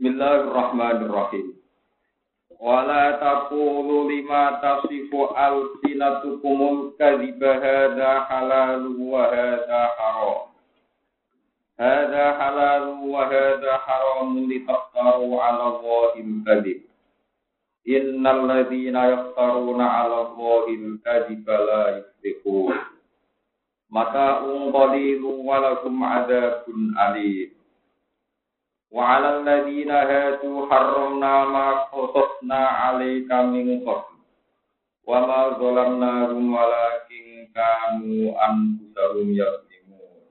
Bismillahirrahmanirrahim. Wala taqulu lima tasifu alsinatukumul kadhiba hadha halal wa hadha haram. Hadha halal wa hadha haram litaftaru ala Allahil kadhib. Innal ladzina yaftaruna ala Allahil kadhiba la yuflihun. Maka qalilun wa lakum adzabun alim. Wa 'alal ladzina hadu harramna ma qasasna 'alaika min qabl. Wa ma zalamnahum walakin kanu anfusahum yazlimun.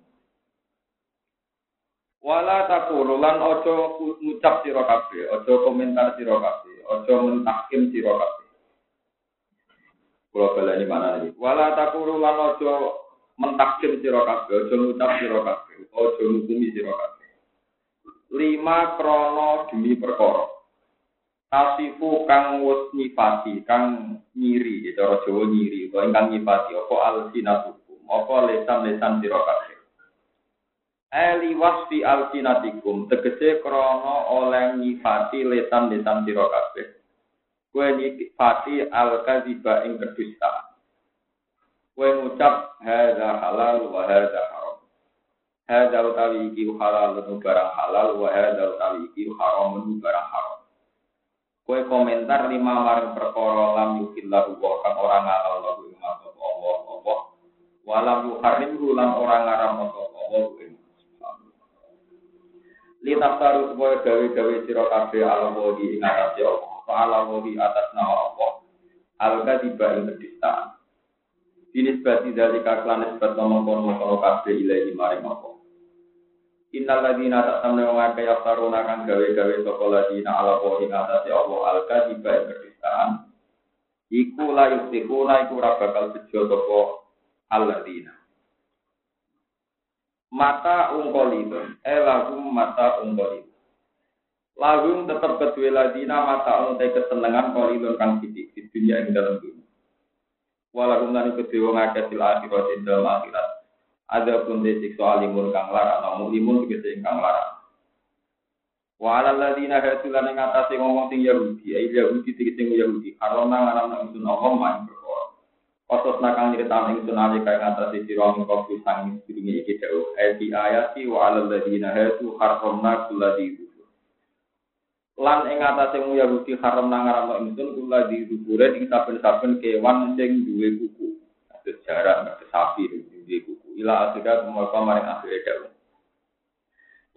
Wala taqulu lan aja ngucap sira kabeh, aja komentar sira kabeh, aja mentahkim sira kabeh. Kula baleni mana iki? Wala taqulu lan aja mentakdim sira kabeh, aja ngucap sira kabeh, aja ngukumi sira kabeh. Lima krono demi perkara. Kasifu kang wis nyifati, kang nyiri, ya cara Jawa nyiri, utawa ingkang nyifati apa alsinatukum, apa lesan-lesan sira kabeh. Eli wasfi alsinatikum, tegese krono oleh nyifati lesan-lesan sira. Kue nyifati al-kadziba ing kedustaan. Kue ngucap hadza halal wa hadza haram. Hadza utawi iki halal barang halal wa hadza utawi iki haram barang haram. Kue komentar lima maring perkara lam yukillahu wa kang ora ngalal lahu ing Allah Allah. Walam yuharrim lan ora ngaram Allah ing Li taftaru supaya gawe-gawe sira kabeh ala wadi ing atas Allah. Ala wadi atas nama Allah. Al-kadiba ing kedistaan. Binisbati dari kaklan nisbat ngomong-ngomong kabeh ilahi maring Allah. Innal ladina tak tamne wong akeh yaftaruna kang gawe-gawe sapa ladina ala wa ing atase Allah al kadiba ing kedustaan. Iku la yustikuna iku ora bakal bejo sapa. Mata ungkolidun, eh lagum mata ungkolidun. Lagum tetap kedua ladina mata untai kesenangan kolidun kang sidik di dunia ing dalam dunia. Walakum lan kedua ngakeh sil akhirat dalam akhirat ada pun di siksa alimun kang larang, namun limun tegese kang larang. Wa ala ladina hasulan ing atase ngomong sing Yahudi, ai Yahudi tegese Yahudi, karena ngaram nang sun Allah main perkara. Otos nakang nyeritaan ing sun ali kaya ngatasi sira ing kopi sang sedurunge iki dawuh. Ayat ayati wa ala ladina hasu harramna kulladhi lan ing atase Yahudi haram nang ngaram ingsun kula di dubure ing saben-saben kewan sing duwe kuku. Ada jarak, sapi, duwe kuku ila akhirnya mereka maring akhirnya daun.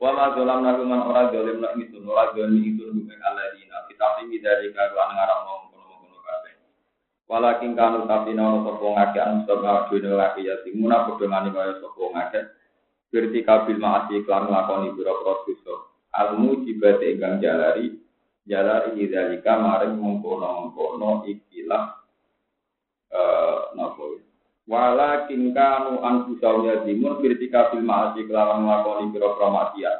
Wa ma zalam nahu man ora zalim nak itu ora zalim itu bukan aladina kita tinggi dari karuan ngarang ngomong kono kabeh. Walakin kanu tapi nono sapa ngake anu sapa dene laki ya timuna padha ngani kaya sapa ngake. Berarti kabil maasi klan lakoni biro-biro dosa. Al mujibate ingkang jalari jalari dalika maring mengkono-mengkono ikilah eh napa Walakin kanu anfusahum yadimun birtika bil ma'asi kelawan nglakoni pira-pira maksiat.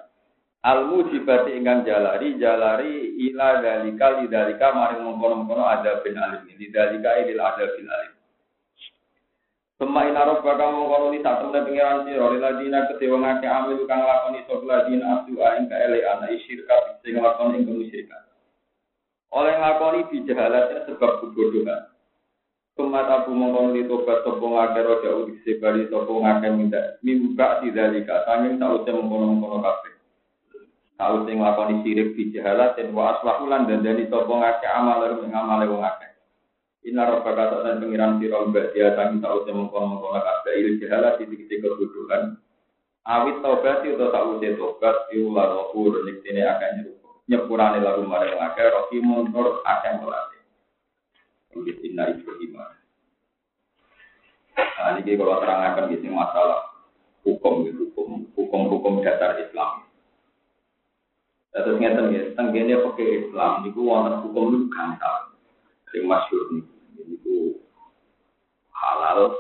Al mujibati ingkang jalari jalari ila dalika lidalika maring mengkono-mengkono ada bin alim. Lidalika ilil ada bin alim. Sema ina robbaka mengkono li sak temne pengiran sira liladina kedewa ngake amil kang lakoni sapa ladina abdu ing kaelean isyirka sing lakoni ing kemusyrikan. Oleh nglakoni bijahalatnya sebab kebodohan. Kema tabu mongkon li tobat sopo ngake roja udik sebali sopo ngake minta mimba tidalika sanging sauce mengkono-mengkono kafe. Sauce nglakoni sirik di jahalat dan wa aslahulan dan dani sopo ngake amal lalu mengamale wong ngake. Ina roba kata dan pengiran siro mbak dia sanging sauce mengkono-mengkono kafe il jahalat di titik kebudukan. Awit tobat itu sauce tobat iulah rohur niktine akan nyepurane lagu marang ngake rohimun nur akan melatih. Mungkin inna Ibrahim. Nah, ini kalau terangkan sini masalah hukum, hukum, hukum-hukum dasar Islam. Terus ngeten ya, tenggene pakai Islam, itu wonten hukum itu gampang, yang masyur nih, itu halal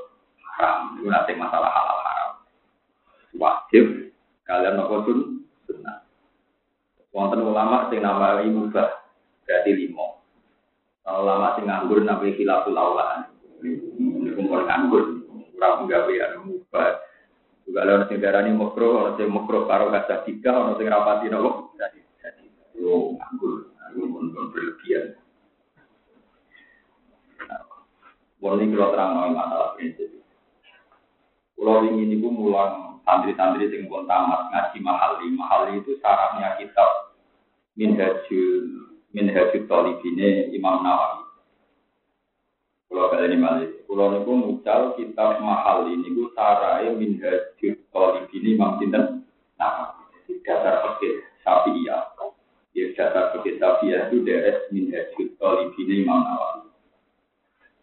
haram, itu nanti masalah halal haram. Wajib kalian nopo sun sunnah. Wonten ulama sing nama mubah, berarti limo. Lama sing nganggur nabi khilaful aula. Ini nganggur, ora gawe ya mubah. Juga lewat sing darani makro, orang sing makro karo kaca tiga, orang sing rapati nopo jadi jadi. Yo nganggur, aku pun berlebihan. Wong ini kalau terang masalah prinsip. Kalau ingin ibu mulang santri-santri sing pun tamat ngaji mahali. Mahali itu syaratnya kitab Minhajul Minhajul Talibine Imam Nawawi. Kalau kalian ini malih, kalau niku mucal kitab mahal ini niku sarai Minhajul Talibine Imam Sinten Nawawi. Dasar fikih Syafi'iyah. Ya dasar fikih Syafi'iyah itu deres Minhajul Talibine Imam Nawawi.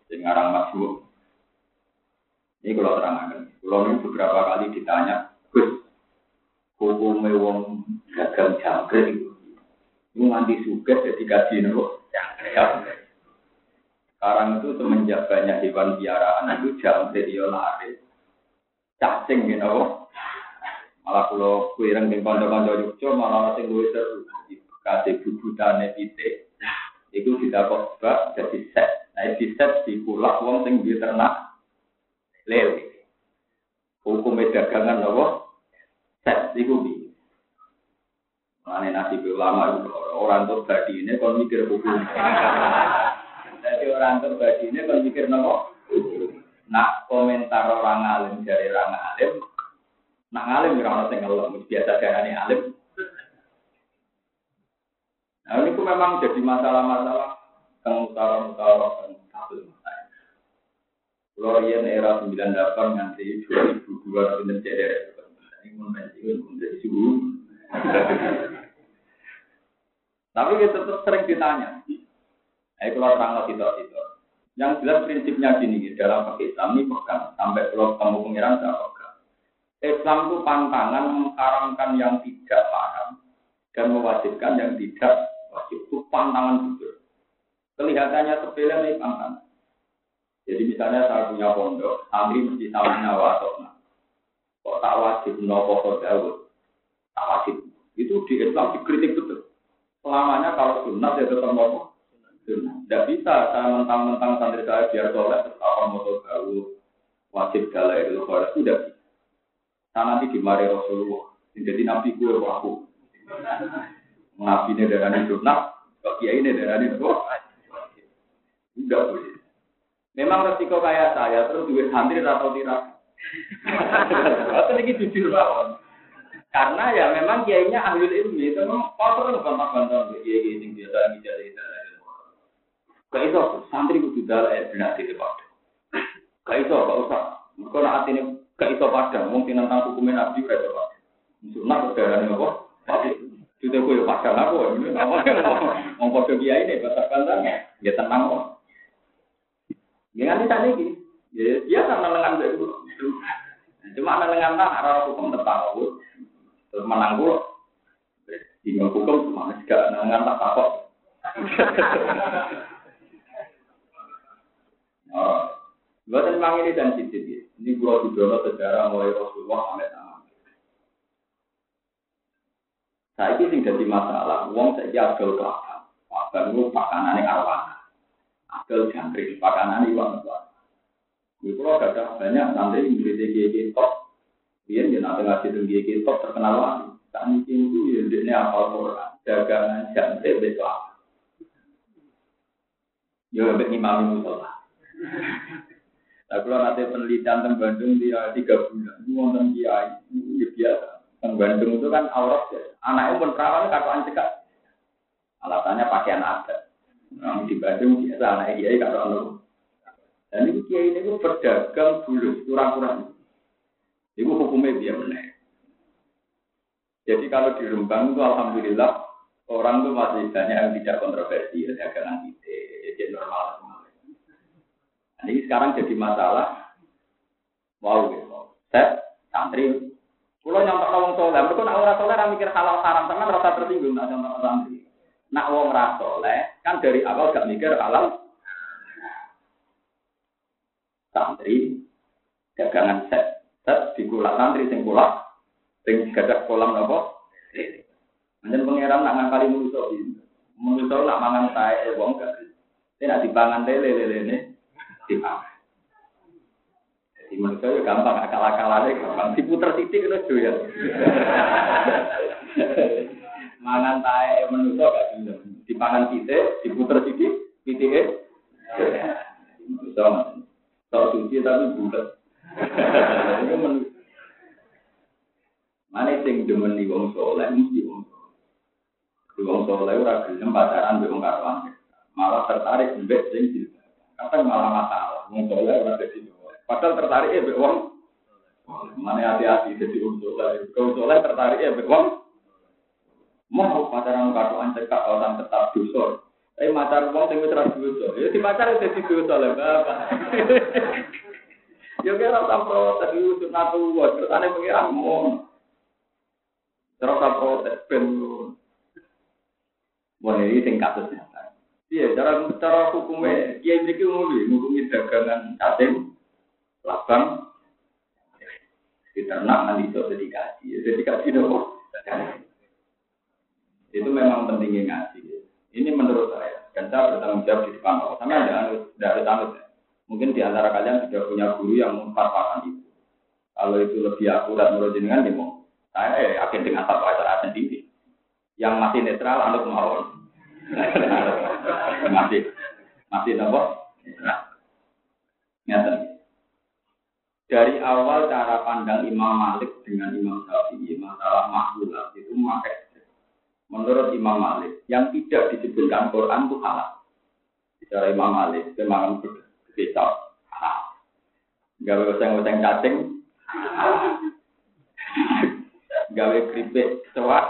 Sing ngarang masuk. Ini kalau terangkan. Kalau ini beberapa kali ditanya, Gus, hukumnya wong gagal jangkrik nanti suka jadi gaji nopo. Sekarang itu semenjak banyak hewan piaraan itu jangkrik ya lari. Cacing gitu nopo. Malah kalau kue rengking kanca-kanca Yogyo malah sing luwih seru. Kasih bubutane titik. Itu tidak kok jadi set. Nah, di set di kulak wong sing di ternak lele. Hukum dagangan apa? Set iku bi. Mane nasi ulama itu orang tuh badi ini kalau mikir hukum. Jadi orang tuh badi ini kalau mikir nopo. Nak komentar orang alim dari orang alim, nak alim orang sing ngelem biasa darane alim. Nah ini memang jadi masalah-masalah yang utara-utara dan kabel Kalau yang era 98 nanti 2002 itu ceder. Ini menjadi suhu. Tapi kita tetap sering ditanya. Eh kalau terang kita itu. Yang jelas prinsipnya gini, dalam pakai Islam ini pegang sampai kalau kamu pengiran saya pegang. Islam itu pantangan mengharamkan yang tidak haram dan mewajibkan yang tidak wajib. Itu pantangan betul. Kelihatannya sepele nih pantangan. Jadi misalnya saya punya pondok, santri mesti tahu nyawa atau. Kok tak wajib nopo kodawut, tak wajib. Itu di Islam dikritik betul. Selamanya kalau sunat ya tetap nopo. Tidak bisa saya mentang-mentang santri saya biar tetap apa motor gaul wajib galai itu kalau tidak bisa. Nanti dimari Rasulullah. Jadi nabi gue aku. Nabi ini darah sunat, kok kiai ini darah ini Tidak boleh. Memang resiko kayak saya terus duit santri atau tidak. Atau ini jujur banget. Karena ya memang kiainya ahli ilmu itu memang kotor gampang-gampang kiai kiai yang biasa bicara itu. Gak itu santri kudu dalah ya benar di depan. Gak itu gak usah. Kalau nak ini gak itu padang mungkin tentang hukumnya nabi udah coba. Sunat udah ada apa? Sudah kue padang aku. Mau kode kiai ini bahasa kandang ya tenang kok. Ya nanti tadi gini, ya biasa nenengan itu. Cuma nenengan tak arah hukum tentang terus menang gue. Tinggal hukum cuma juga nenengan tak takut. Oh, buat memang ini dan ya. Ini gua didono sejarah mulai Rasulullah sampai tangan. Saya ini sing jadi masalah, uang saya agak kelakar. Agak itu pakanan yang arwana adol jangkrik pakanan iwan tuan. Di pulau ada banyak di GG top, dia dia nanti ngasih GG top terkenal lagi. Tak mungkin itu ya dia apal Quran, dagangan jangkrik besok. Ya lebih imam musola. Nah kalau nanti penelitian tentang Bandung dia tiga bulan, itu nonton dia itu biasa. Tentang Bandung itu kan aurat ya. Anaknya pun perawan kartu cekak. Alasannya pakaian adat. Nah, di Bandung biasa anak kiai kalau anu. Dan ini kiai ini berdagang bulu kurang-kurang. Itu hukumnya dia benar. Jadi kalau di Rembang itu alhamdulillah orang itu masih banyak yang tidak kontroversi ya dagangan ide, jadi normal semua. Nah, ini sekarang jadi masalah. Wow, gitu. Saya santri, kalau nyontok orang soleh, mereka nak orang soleh mikir halal haram, teman rasa tersinggung nak nyontok santri. Nak wong soleh kan dari awal gak mikir halal. Santri dagangan set set di kulak santri sing kulak sing gadah kolam nopo. Manjen pangeran nak ngakali manusa iki. Manusa nak mangan tae wong gak. Nek dipangan lele lele ne dipangan. Jadi manusia ya gampang akal-akalannya gampang diputer titik itu ya. mangan tae menuso gak gelem. Dipangan pite, diputer sithik, pitike. Bisa Tok suci tapi bulat. Mana sing demeni wong soleh mesti wong soleh. Wong soleh ora gelem pacaran mbek wong karuan. Malah tertarik mbek sing jilbab. Kadang malah masalah. Wong soleh ora dadi Padahal tertarik mbek wong Mana hati-hati jadi wong soleh. Wong soleh tertarik mbek wong mau pacaran karuan cekak orang tetap dusur. Tapi macar wong sing wis ra dosa. Ya di pacar dadi dosa lho, Bapak. Ya kira ora protes iki sunatu wa, terus ane pengiran mon. Terus apa protes ben. Wah, ini sing kasus Iya, cara cara hukumnya, kiai ini ngomong, ngomongin dagangan cacing, labang, di ternak nanti itu jadi kaji, jadi dong. Itu memang pentingnya ngaji. Ini menurut saya, dan saya bertanggung jawab di depan Allah. Sama ada tidak ada tanggung ya. Mungkin di antara kalian sudah punya guru yang memfatwakan itu. Kalau itu lebih akurat menurut jenengan, ya mau. Saya ya yakin dengan fatwa acara sendiri. Yang masih netral, anut mawon masih masih nopo dari awal cara pandang Imam Malik dengan Imam Syafi'i masalah makhluk itu memakai menurut Imam Malik yang tidak disebutkan Quran itu halal. Bicara Imam Malik, memang berkecap halal. Gawe oseng-oseng cacing, gawe keripik cewek,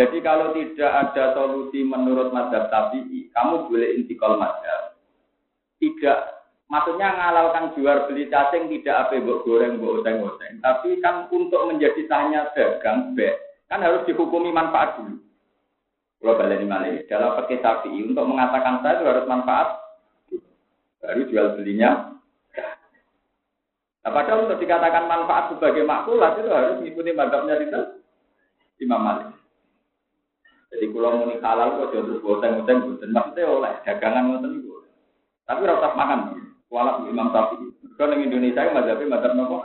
jadi kalau tidak ada solusi menurut madhab tabi'i, kamu boleh intikal madhab. Tidak, maksudnya ngalalkan jual beli cacing tidak apa buat goreng, buat oseng-oseng. Tapi kan untuk menjadi tanya dagang, be, kan harus dihukumi manfaat dulu. Kalau balik ini dalam pakai tabi'i untuk mengatakan saya itu harus manfaat, baru jual belinya. Nah, padahal untuk dikatakan manfaat sebagai makulat itu harus mengikuti madhabnya itu Imam Malik. Jadi kalau mau halal kok jodoh boten boten boten maksudnya oleh dagangan boten itu. Tapi rasa makan. Walau Imam Syafi'i. Kalau di Indonesia itu mazhabnya mazhab nopo.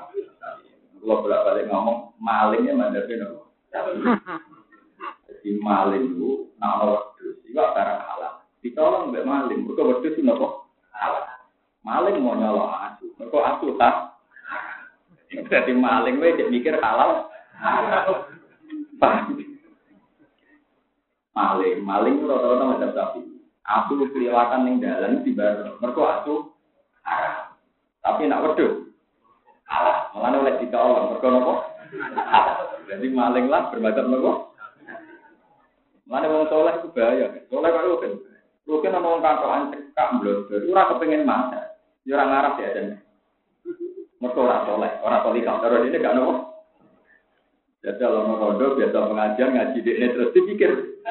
Kalau bolak balik ngomong malingnya mazhabnya nopo. Jadi maling itu nama wedus itu barang halal. Ditolong mbak maling. Mereka wedus itu nopo halal. Maling mau nyolong asu. Mereka asu tak. Jadi maling itu mikir halal. Maling. Maling rata-rata macam sapi. Aku kelihatan ning dalan di bar. Mergo aku arah. Tapi nak wedhus. Alah, malah oleh ditolong. Mergo nopo? Jadi maling lah bermacam nopo? Mana wong soleh itu bahaya. Soleh kok. Lu kan ana wong kantokan cekak blodor. Ora kepengin masak. Ya ora ngarep ya jan. Mergo ora soleh, ora soleh kalau ini gak nopo. Jadi kalau mau rondo biasa pengajian ngaji di terus dipikir.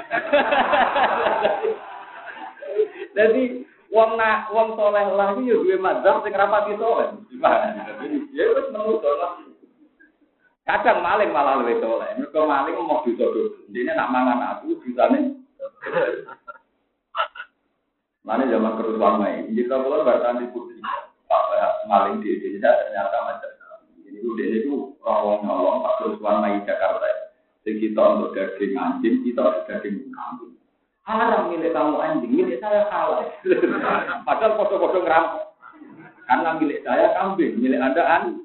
Jadi wong nak wong soleh lah itu ya gue madzhab sing rapati soleh. Gimana? Ya wis menurut lah. Kadang maling malah lebih soleh. Mereka maling mau bisa dulu. Ini nak mangan aku bisa nih. Mana zaman kerusuhan main. Jika kalau bertahan di putri, Pak maling di Indonesia ternyata macam itu dia itu rawong nyolong pak kerusuhan main Jakarta. Jadi kita untuk daging anjing, kita untuk daging kambing. Haram milik kamu anjing, milik saya halal. Padahal foto-foto ngerampok. Karena milik saya kambing, milik anda anjing.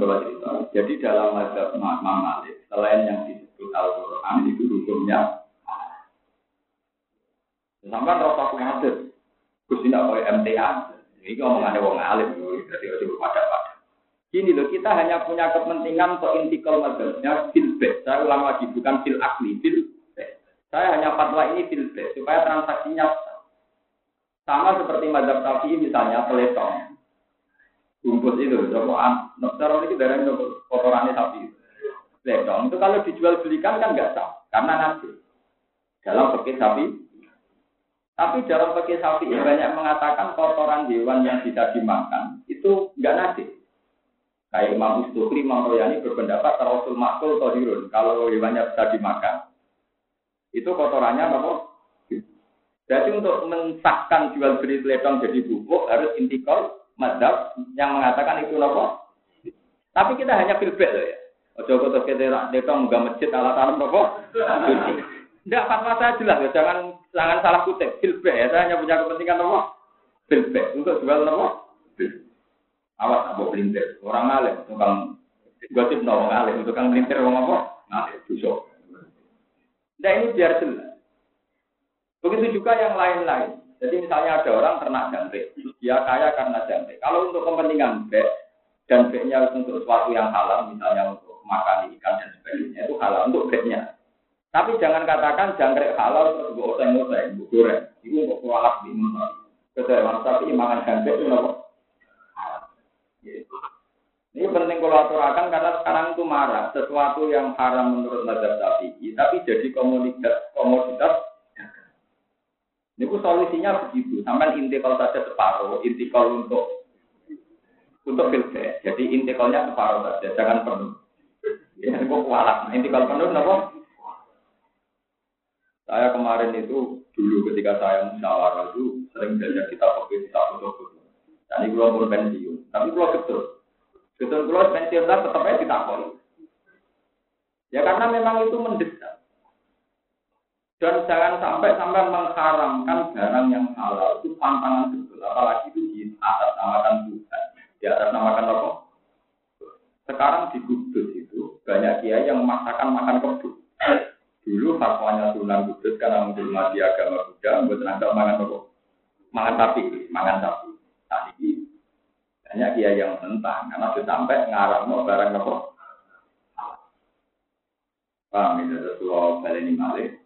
Menurut cerita. Jadi dalam mazhab Imam Malik, selain yang disebut Al-Quran itu hukumnya Sampai rasa kuatir, Gus tidak boleh MTA. Ini omongannya wong alim, jadi harus pada pada. Gini loh, kita hanya punya kepentingan untuk intikal mazhabnya fil Saya ulang lagi, bukan fil akli, fil Saya hanya fatwa ini fil supaya transaksinya sama seperti mazhab Syafi'i misalnya peletong. Bungkus itu, coba cara ini dari kotorannya sapi. Peletong itu kalau dijual belikan kan nggak sah, karena nanti dalam pakai sapi tapi dalam pakai sapi banyak mengatakan kotoran hewan yang bisa dimakan itu enggak najis. Kayak Imam Ustukri, Imam Royani berpendapat Rasul Makul Tohirun. Kalau hewannya bisa dimakan, itu kotorannya apa? Jadi untuk mensahkan jual beli teledong jadi bubuk harus intikal madhab yang mengatakan itu apa? Tapi kita hanya filbek loh ya. Ojo terus kita kita nggak masjid alat alam nopo. Tidak fatwa saya jelas ya, jangan jangan salah kutip. Filbek ya, saya hanya punya kepentingan nopo. Filbek untuk jual nopo. Awas apa pelintir. Orang alim, tukang gosip nopo alim, tukang pelintir orang apa? Ngalim, busuk. Nah ini biar jelas. Begitu juga yang lain-lain. Jadi misalnya ada orang ternak jangkrik, dia kaya karena jangkrik. Kalau untuk kepentingan bek dan beknya untuk sesuatu yang halal, misalnya untuk makan ikan dan sebagainya itu halal untuk beknya. Tapi jangan katakan jangkrik halal terus gue oseng-oseng, gue goreng. Itu untuk kualat di mana. Keterangan tapi makan jangkrik itu apa? Ini penting kalau aturakan karena sekarang itu marah sesuatu yang haram menurut mazhab Syafi'i, tapi jadi komoditas komoditas ini solusinya begitu. Sampai intikal saja separuh, intikal untuk untuk filter. Jadi intikalnya separuh saja, jangan penuh. Ya, ini kok kualat. Intikal penuh, kenapa? Saya kemarin itu dulu ketika saya musyawarah itu sering belajar kita pakai kita foto-foto. Dan ini pun pensiun, tapi keluar betul. Betul keluar pensiun tetap aja kita Ya karena memang itu mendesak. Dan jangan sampai sampai mengharamkan barang yang halal itu pantangan betul, apalagi itu di atas namakan Tuhan, di atas namakan apa? Sekarang di Kudus itu banyak kiai yang memaksakan makan kebun. Dulu fatwanya Sunan Kudus karena menghormati agama Buddha, buat tenaga makan apa? Makan sapi, makan sapi. Nah ini banyak kiai yang menentang karena sudah sampai ngarang barang apa? Paham balik ini malik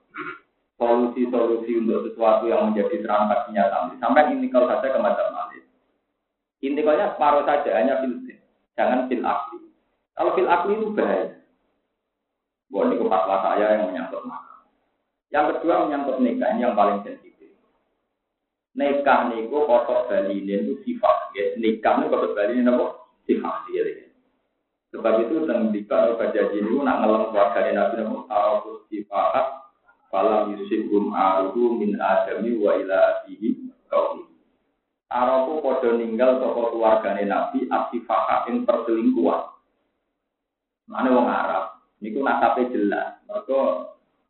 solusi-solusi untuk sesuatu yang menjadi transaksinya sampai sampai intikal saja ke macam lain. Intikalnya separuh saja hanya fil jangan fil akli. Kalau fil akli itu bahaya. Boleh ini fatwa saya yang menyangkut maka. Yang kedua menyangkut nikah ini yang paling sensitif. Nikah niku kotok balinin itu sifat. Ya, nikah niku kotok balinin apa? Sifat. Ya. Sebab itu tentang nikah atau kajian ini nak ngelang keluarga Nabi Nabi Tahu sifat Falam yusibhum aruhu min adami wa ila abihi kaum. Arabu podo ninggal toko keluargane Nabi asifaka ing perselingkuhan. Mana wong Arab, niku nasabe jelas. Mereka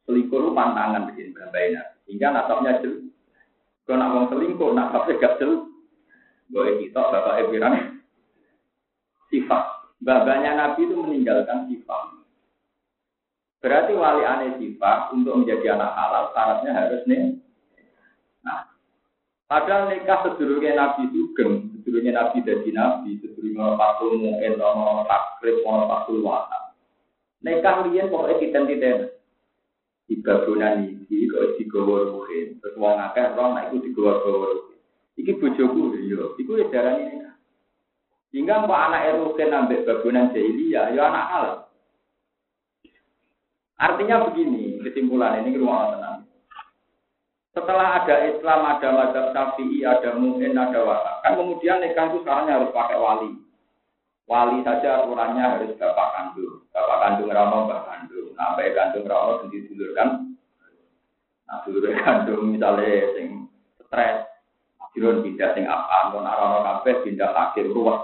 selingkuh pantangan bikin babaina. Hingga nasabnya jelas. Kalau nak wong selingkuh, nasabnya gak jelas. Boleh kita bapak Ebiran sifat. Babanya Nabi itu meninggalkan sifat. Berarti wali aneh sifat untuk menjadi anak halal syaratnya harus nih. Nah, padahal nikah sedurungnya Nabi Sugeng, sedurungnya Nabi jadi Nabi, sedurungnya Fakul Mu'en, ono Takrib, ono Fakul Wata. Nikah lian pokoknya kita tidak di babunan ini, kok di gawar ruhin, terus wong akeh roh, nah itu di gawar gawar ruhin. Iki bojoku, yo, iku ya darah ini. Hingga kok anak erukin ambek babunan jahiliyah, ya anak halal. Artinya begini, kesimpulan ini rumah tenang. Setelah ada Islam, ada mazhab Syafi'i, ada Mu'in, ada Wahab. Kan kemudian nikah itu sekarang harus pakai wali. Wali saja aturannya harus bapak kandung. Bapak kandung ramo, bapak kandung. Nah, bapak kandung ramo sendiri dulur kan. Nah, dulur kandung misalnya sing stres. Jirun pindah sing apa, kon arano kabeh pindah akhir ruwet.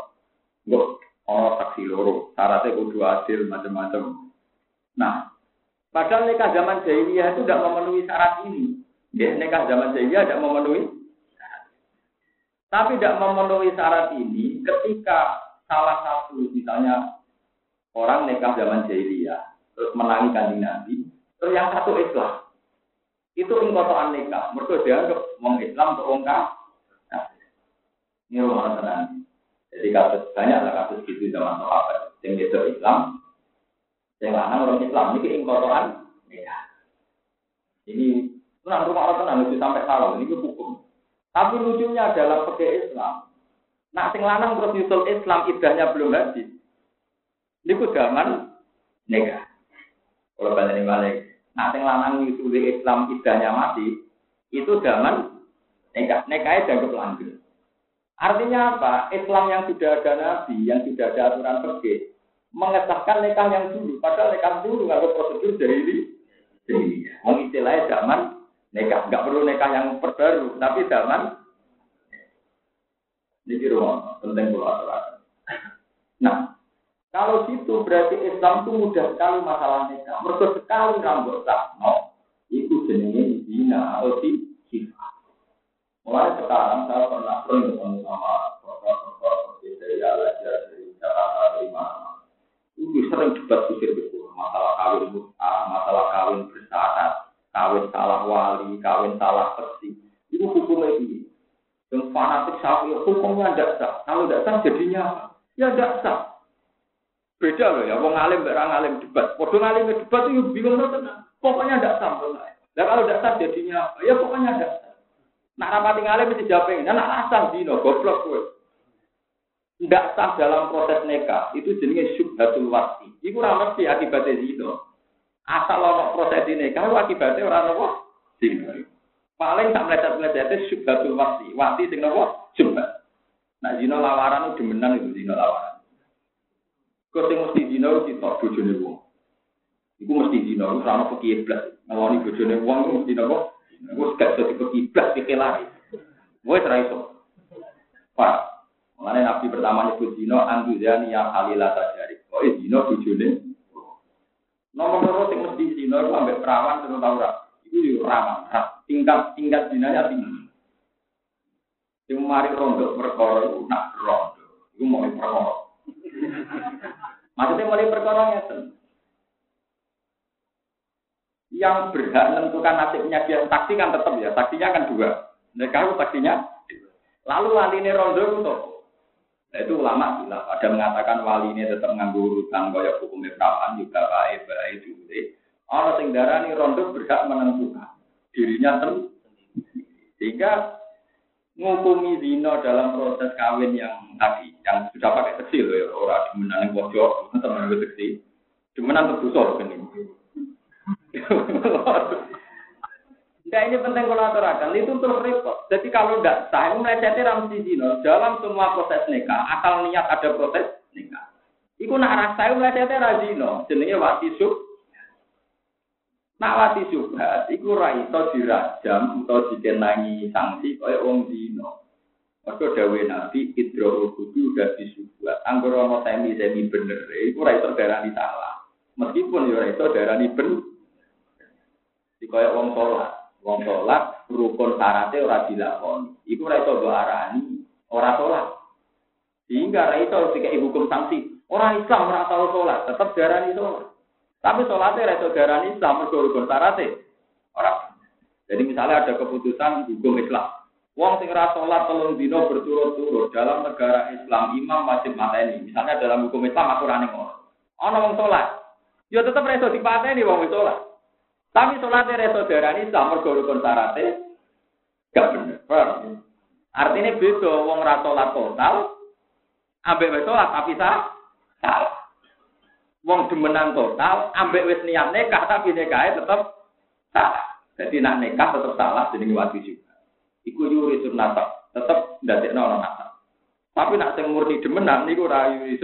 Nggo ana saksi loro, syaratnya kudu adil macam-macam. Nah, Padahal nikah zaman jahiliyah itu tidak memenuhi syarat ini. Ya, nikah zaman jahiliyah tidak memenuhi Tapi tidak memenuhi syarat ini ketika salah satu misalnya orang nikah zaman jahiliyah terus menangi kanjeng Nabi, terus yang satu Islam. Itu ingkotoan nikah. Mereka dianggap wong Islam untuk wong nah, Ini rumah tenang. Jadi kasus banyak lah kasus gitu zaman sahabat. Yang itu Islam, yang lanang orang Islam ini ingkotoran ya. Ini tenang rumah orang tenang itu sampai salah ini hukum. Tapi lucunya adalah pakai Islam. Nak sing lanang terus nyusul Islam idahnya belum habis. Ini ku zaman nikah. Kalau balik balik. Nak sing lanang nyusul Islam idahnya mati. Itu zaman nikah. Nikahnya dianggap lanjut. Artinya apa? Islam yang sudah ada nabi, yang sudah ada aturan pergi, mengesahkan nikah yang dulu. Padahal nikah dulu nggak prosedur dari ini. Mau istilahnya zaman nikah, nggak perlu nikah yang perbaru, tapi zaman ini rumah penting pulau Nah, Kalau gitu berarti Islam itu mudah sekali masalah nikah. Mereka sekali rambut no. Itu jenisnya zina atau si sifat. Mulai sekarang saya pernah ketemu sama seperti dari Al-Azhar, dari Jakarta, dari Itu sering debat kusir betul. Masalah kawin mut'ah, masalah kawin bersyarat, kawin salah wali, kawin salah persi. Itu hukumnya ini. Yang fanatik sapi, hukumnya tidak sah. Kalau tidak sah jadinya? Ya tidak sah. Beda loh ya, wong alim mbak alim debat. Waduh ngalim debat itu bingung tenang. Pokoknya tidak sah. Dan kalau tidak sah jadinya? Ya pokoknya tidak sah. Nak rapati ngalim mesti jawabin. Nah, nak asal dino, goblok gue. Tidak sah dalam proses nikah itu jenisnya syubhatul wasi. Iku ora mesti akibatnya zino. Asal ono proses nikah itu akibatnya orang nopo zino. Paling tak meleset-meleset syubhatul wasi. Wasi sing nopo syubhat. Nah zino lawaran itu demenan itu zino lawaran. Kau sing mesti zino itu tok bojone wong. Iku mesti zino, ora ono pekiblas. Ngeloni wong itu mesti nopo? Wes gak iso dipekiblas dikelari. Wes ra iso. Pak, Mengenai Nabi pertama nyebut zino, anduzani yang halila tajari. Oh, eh, zino bojone. Nomor loro sing mesti itu ambek perawan terus tau. Itu yo rawan. Tingkat tingkat zinanya tinggi. Sing mari rondo perkara itu nak rondo. Iku mau perkara. Maksudnya mulai perkara ngeten. Yang berhak menentukan nasibnya dia saksi kan tetap ya, saksinya kan dua. Mereka itu saksinya. Lalu wali ini rondo itu Nah itu ulama bilang, ada mengatakan wali ini tetap nganggur urutan kaya hukum perawan juga baik baik juga. Orang sing darani rondo berhak menentukan dirinya sendiri. Sehingga ngukumi zino dalam proses kawin yang tadi, yang sudah pakai kecil ya, orang demenan yang pojok, teman gue kecil, demenan terbusor kan ini. Nah ini penting kalau aturakan, itu terus repot. Jadi kalau tidak sah, melecehnya ramsi zino. Dalam semua proses nikah, akal niat ada proses nikah. Iku nak rasa melecehnya razino. Jenenge wati sub. Nak wati subhat, iku raito dirajam atau dikenangi sanksi kaya wong zino. Mereka dawe nabi, idro kudu udah disubuat. Anggur ono semi-semi bener, iku raito darah salah. Meskipun ya raito darah bener. Dikaya wong sholat. Wong sholat rukun syaratnya ora dilakoni. Iku ora iso arani, ora sholat. Sehingga ora iso dikai hukum sanksi. Orang Islam ora tau sholat, tetap darani sholat. Tapi sholatnya ora iso darani Islam mergo rukun syaratnya. Ora. Jadi misalnya ada keputusan hukum Islam. Wong sing ora sholat telung dino berturut-turut dalam negara Islam imam wajib mateni. Misalnya dalam hukum Islam aku ora ning Ana wong sholat. Ya tetep ora iso dipateni wong sholat. Tapi sholatnya reso darani Islam mergo rukun syaratnya gak bener. Artinya beda wong ra sholat total ambek wis sholat tapi sah salah. Wong demenan total ambek wis niat nikah tapi nikahnya tetep salah. Jadi nak nikah tetep salah jenenge wati juga. Iku yuri sunnata, tetep ndadekno ana nasab. Tapi nak sing murni demenan niku ra yuri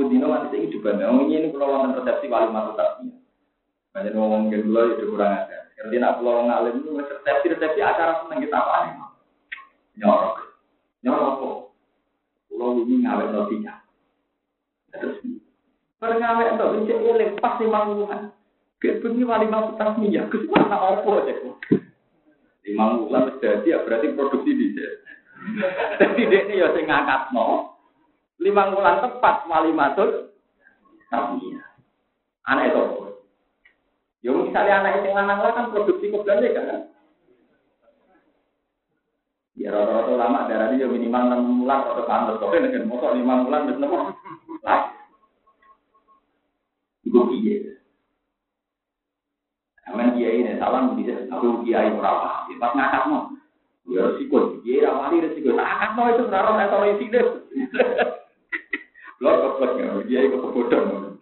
Lo budino nanti saya juga nih. Ngomongnya ini kalau wonten resepsi wali masuk tasnya. Banyak ngomong ke dulu ya kurang ada. Karena nak pulau ngalim itu resepsi resepsi acara seneng kita apa nih? Nyorok, nyorok kok. Pulau ini ngawet notinya. Terus Perngawe itu bisa eling pas lima bulan. Begini wali masuk tasnya, kesukaan apa aja Lima bulan terjadi ya berarti produksi di Jadi dia ini ya saya ngangkat no lima bulan tepat wali matur. Tapi anak itu ya misalnya anak itu lanang kan produksi kebelan kan? Ya rata-rata lama darah dia minimal enam bulan atau pantas. Oke dengan motor lima bulan dan nopo lah. Itu iya Aman kiai ini salam bisa aku kiai merawat. Pas ngakak mau, ya resiko. Kiai rawani resiko. Ngakak mau itu merawat atau isi deh. Lo keplek ya, dia ikut kebodohan.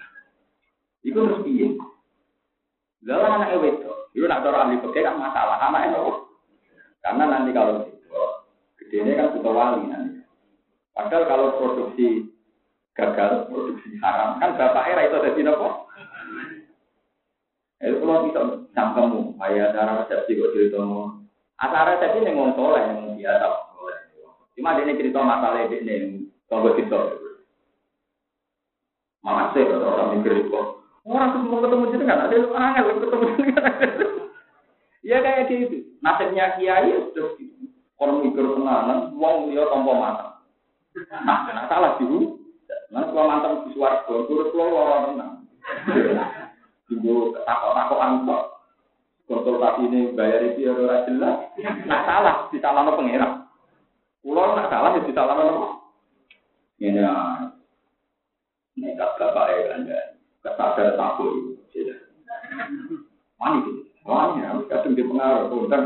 Iku harus piye? Lalu anak itu, itu nak dorong ahli pekerja kan masalah. Anak itu, karena nanti kalau itu, gedenya kan butuh wali nanti. Padahal kalau produksi gagal, produksi haram, kan bapak era itu ada di nopo. Itu kalau bisa sangkamu, kayak cara resepsi kok cerita Acara resepsi yang ngomong soleh, yang biasa. Cuma dia cerita masalah ini Tunggu kita. Kalau orang mikir itu. Orang ketemu ketemu jenengan, ada lu angel ketemu jenengan. Ya kayak gitu. Nasibnya kiai ya sudah gitu. Orang mikir tenanan, uang dia tanpa mata. Nah, nah salah sih. Nah, kalau mantan di suarga, turut lo orang tenang. Tunggu takut-takutan kok. Konsultasi ini bayar itu ya ora jelas. Nah salah, disalahno pengira. Pulau nak salah ya disalahno apa? Ini ah. Nekat bapak ya kan ya. Kesadar takut. Mani gitu. Mani ya, kadang di pengaruh, konten.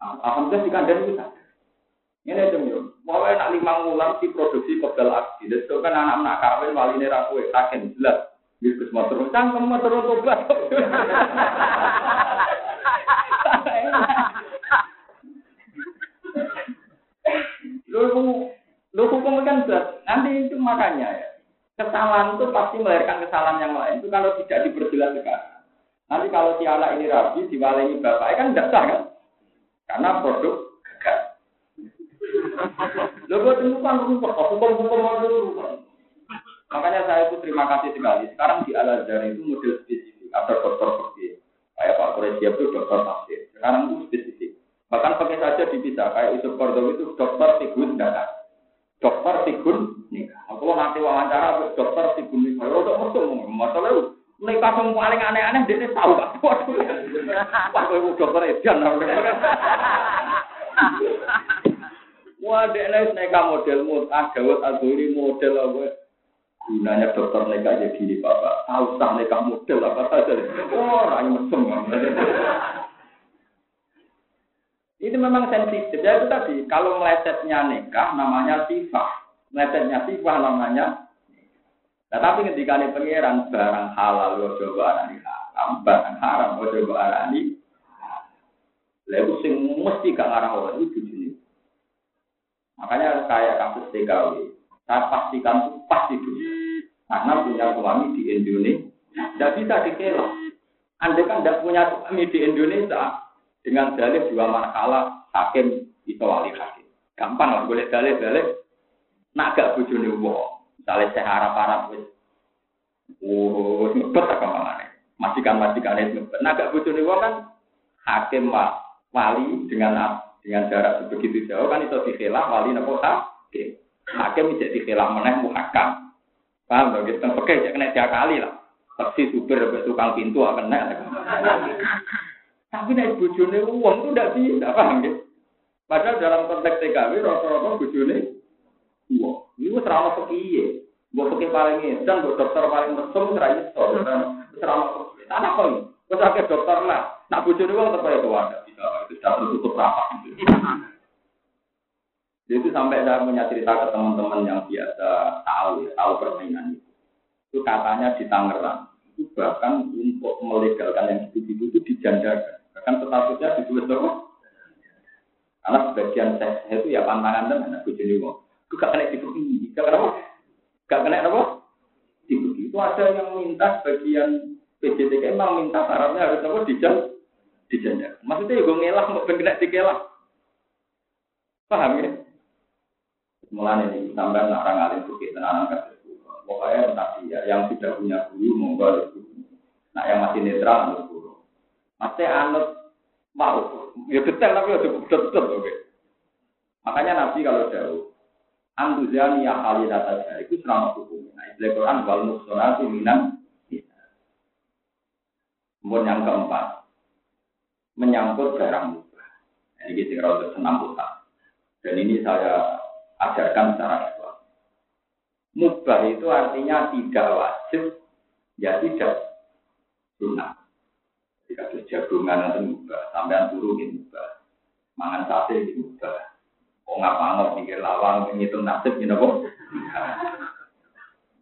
Alhamdulillah di kandang bisa. Ini aja yo. Mau nak lima ulang si produksi pegel aksi. Dan itu kan anak-anak kawin wali ini rapuh kaken jelas. Yesus mau terus cangkem mau terus tobat. Lu lu hukum kan. Nanti itu makanya ya. Kesalahan itu pasti melahirkan kesalahan yang lain. Itu kalau tidak diperjelas sekarang. Nanti kalau si anak ini rabi, diwalehi bapak, kan tidak sah kan? Karena produk gagal. Lo buat itu kan hukum-hukum hukum Makanya saya itu terima kasih sekali. Sekarang di Al itu model spesifik. Ada dokter pergi. Kayak Pak Koresia itu dokter tafsir. Sekarang itu spesifik. Bahkan pakai saja dipisah. Kayak Yusuf Kordowi itu dokter tigun data. Dokter tigun nikah. Aku nanti wawancara dokter tigun nikah. Kalau udah masuk, masalah. Nikah yang paling aneh-aneh, dia tahu gak? Wah, itu dokter Edian. Wah, dia nikah model mutah, Dawud Aduri model apa gunanya dokter nikah jadi ini bapak tahu sah nikah model apa saja oh, orang mesum ini memang sensitif ya itu tadi kalau melesetnya nikah namanya sifat melesetnya sifat namanya nah tapi ketika ini pangeran barang halal lo coba arani haram barang haram lo coba arani lalu sing mesti gak ngarang orang itu jadi makanya kayak kasus TKW saya pastikan itu pasti dunia. Karena punya suami di Indonesia. Tidak bisa dikira. Anda kan tidak punya suami di Indonesia. Dengan dalih dua manakala hakim itu wali hakim. Gampang lah, boleh dalih-dalih. Nak gak bujuni wong. Misalnya saya harap-harap. Oh, ngebet apa malah Majikan-majikan itu ngebet. Nak gak bujuni kan hakim wali dengan dengan jarak sebegitu jauh kan itu dikhilah wali nopo hakim. Hakim bisa dikhilah meneh muhakam. Paham dong? Kita pakai ya kena tiap kali lah. Taksi supir tukang pintu akan kena. Tapi naik bujune uang itu tidak bisa, paham ya? Padahal dalam konteks TKW rata-rata bujune uang. Ini serama pekiye. Gue pakai paling dan gue dokter paling mesum serai itu. Serama pekiye. Tanah kok ini? Gue sakit dokter lah. Nak bujune uang tetap ada. Bisa, itu sudah tertutup rapat. Itu sampai saya punya cerita ke teman-teman yang biasa tahu ya, tahu permainan itu. Itu katanya di Tangerang, bahkan untuk melegalkan yang gitu-gitu itu dijanjakan. Bahkan statusnya ditulis apa? Karena sebagian seks itu ya pantangan dan anak bujuni wong. Itu gak kena dibuki, gak kena apa? Gak kena apa? Itu ada yang minta sebagian PJTK emang minta syaratnya harus apa? Dijan, dijanjakan. Maksudnya ya gue ngelah, mau kena dikelah. Paham ya? Mulai ini sampai orang alim bukit kasih Pokoknya tadi ya, yang sudah punya guru itu. Nah yang masih netral anut guru. Masih anut mau, ya detail tapi ya cukup betul oke. Makanya Nabi kalau jauh, Anduzani ya kali data saya itu selama hukum. Nah istilah Quran wal muksonati minang. Kemudian yang keempat, menyangkut barang mubah. Ini kita kalau senam Dan ini saya ajarkan secara Islam. Mubah itu artinya tidak wajib, ya tidak sunnah. Jika ada jagungan itu mubah, sampean turu ini mubah, mangan sate ini mubah. Oh nggak mau mikir lawang, menghitung nasib, ini apa?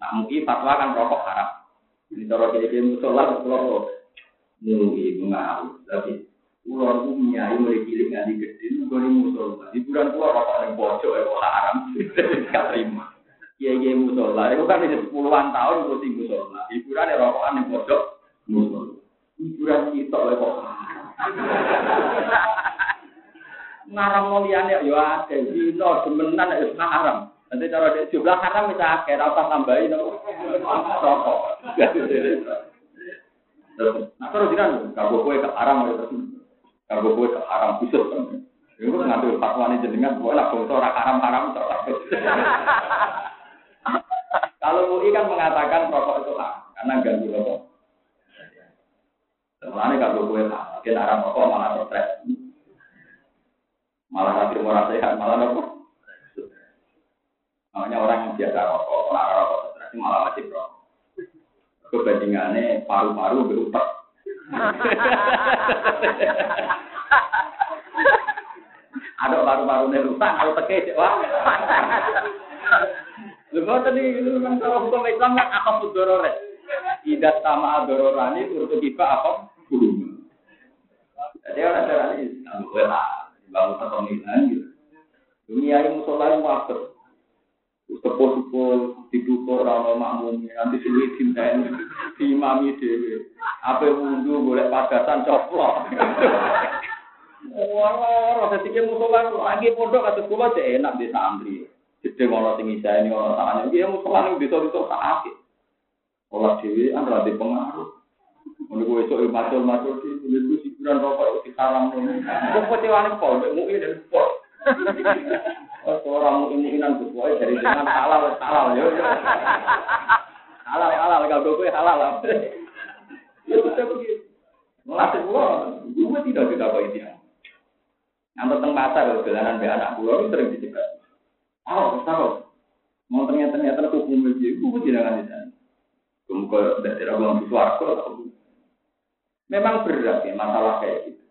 Nah mungkin fatwa kan rokok haram. Ini cara kira-kira musola, kalau mungkin mengaruh, tapi Pulau punya ini mulai cilik nggak gede, gue nih musola. Hiburan pulau rokok yang pojok ya kok haram, gak terima. Iya iya musola, itu kan ini puluhan tahun terus musola. Hiburan ya rokokan yang pojok. Hiburan kita ya kok ngarang muliane yo akeh dino demenan wis haram. Nanti cara di jumlah haram bisa akeh ora usah tambahin nopo. Rokok. Nah terus jiran kanggo kowe ke haram terus. Kanggo kowe ke haram khusus kan. Iku ngambil fatwa ini jenengan, boleh lah bangsa orang haram-haram Kalau MUI kan mengatakan rokok itu haram, karena ganggu rokok. Sebenarnya kalau gue mungkin arah rokok malah stres. Malah nanti murah sehat, malah apa? Makanya orang yang biasa rokok, malah rokok stres malah wajib rokok. Kebandingannya paru-paru berutak. Ada paru-paru rusak, kalau teke wah. Lu tadi itu kan kalau hukum Islam kan apa pudorore? Tidak sama adororani untuk tiba apa? Jadi orang cara ini, aku lah, bangun satu milan gitu. Dunia ini musola yang waktu. Sepuh-sepuh dibuka orang makmum nanti sulit ini di mami dewi. Apa wudhu boleh padasan coplok. Wah, rasa tiga musola lagi pondok atau sekolah cek enak di santri. Jadi tinggi saya ini orang tangannya, dia musola ini bisa bisa sakit. Olah dewi kan rada pengaruh. Menurut gue itu macul macul di menurut gue hiburan rokok di salam nih. Kok kecewa pol, mui dan pol. Orang mui muinan gue dari dengan halal halal yo. Halal halal kalau gue halal lah. Ya udah begitu. Melatih gue, gue tidak tidak apa ini. Yang tentang pasar, jalanan be anak gue itu sering dicegah. Oh, tahu. Mau ternyata ternyata hukum itu, gue tidak akan Kemudian orang suarga, Memang berat ya masalah kayak gitu.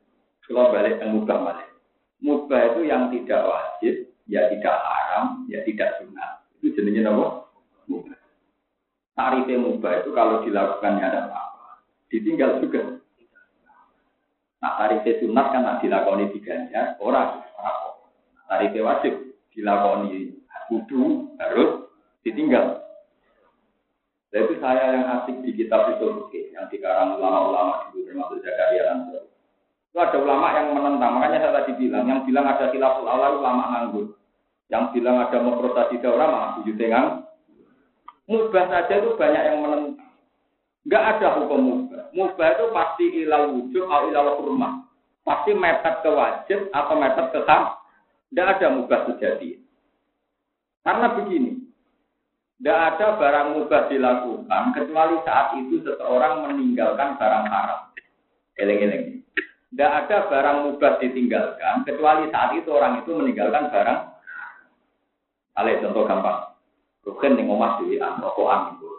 Kalau balik ke mubah balik. Mubah itu yang tidak wajib, ya tidak haram, ya tidak sunat. Itu jenisnya apa? Mubah. Tarifnya mubah itu kalau dilakukannya ada apa-apa. Ditinggal juga. Nah tarifnya sunat kan dilakoni diganjar, orang Tarifnya wajib dilakoni kudu harus ditinggal. Itu saya yang asik di kitab itu yang dikarang ulama-ulama itu termasuk Zakaria Ansor. Itu ada ulama yang menentang, makanya saya tadi bilang, yang bilang ada khilaful awal ulama nganggur. Yang bilang ada memprotasi ulama malah tujuh tengang. Mubah saja itu banyak yang menentang. Enggak ada hukum mubah. Mubah itu pasti ilal wujud atau ilal kurma. Pasti mepet ke wajib atau mepet ke ham. Enggak ada mubah sejati. Karena begini, tidak ada barang mubah dilakukan kecuali saat itu seseorang meninggalkan barang haram. Eleng-eleng. Tidak ada barang mubah ditinggalkan kecuali saat itu orang itu meninggalkan barang. Ale contoh gampang. Rukin yang ngomong di rokokan itu.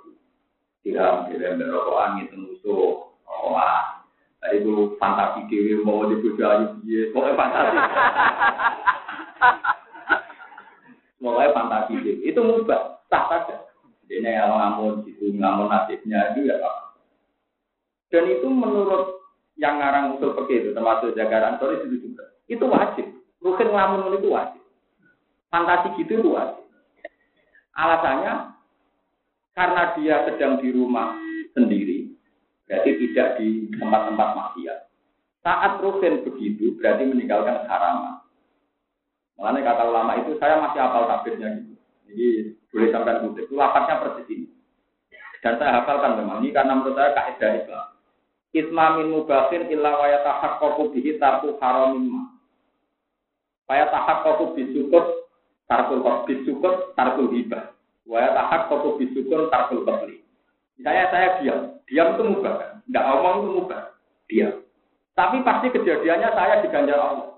Tiram, tiram, rokokan itu musuh. Tadi itu fantasi dewi mau dibujuk dia. Pokoknya fantasi. Pokoknya fantasi dewi. Itu mubah sah saja. Ini yang ngamun itu ngamun nasibnya itu ya Pak. Dan itu menurut yang ngarang usul pergi itu termasuk jagaran sore itu juga. Itu wajib. Rukin ngamun itu wajib. Fantasi gitu itu wajib. Alasannya karena dia sedang di rumah sendiri, berarti tidak di tempat-tempat maksiat. Saat rukin begitu, berarti meninggalkan haram. Makanya kata ulama itu saya masih hafal tabirnya gitu. Jadi boleh sampai kutip. Itu lapasnya persis ini. Dan saya hafalkan memang ini karena menurut saya kaidah Islam. Isma min mubahin illa wa yatahaqqaqu bihi tarku haramin ma. Wa yatahaqqaqu bisukut tarkul bisukut tarkul hibah. Wa yatahaqqaqu bisukut tarkul qatli. Misalnya saya diam, diam itu mubah kan? Enggak omong itu mubah, diam. Tapi pasti kejadiannya saya diganjar Allah.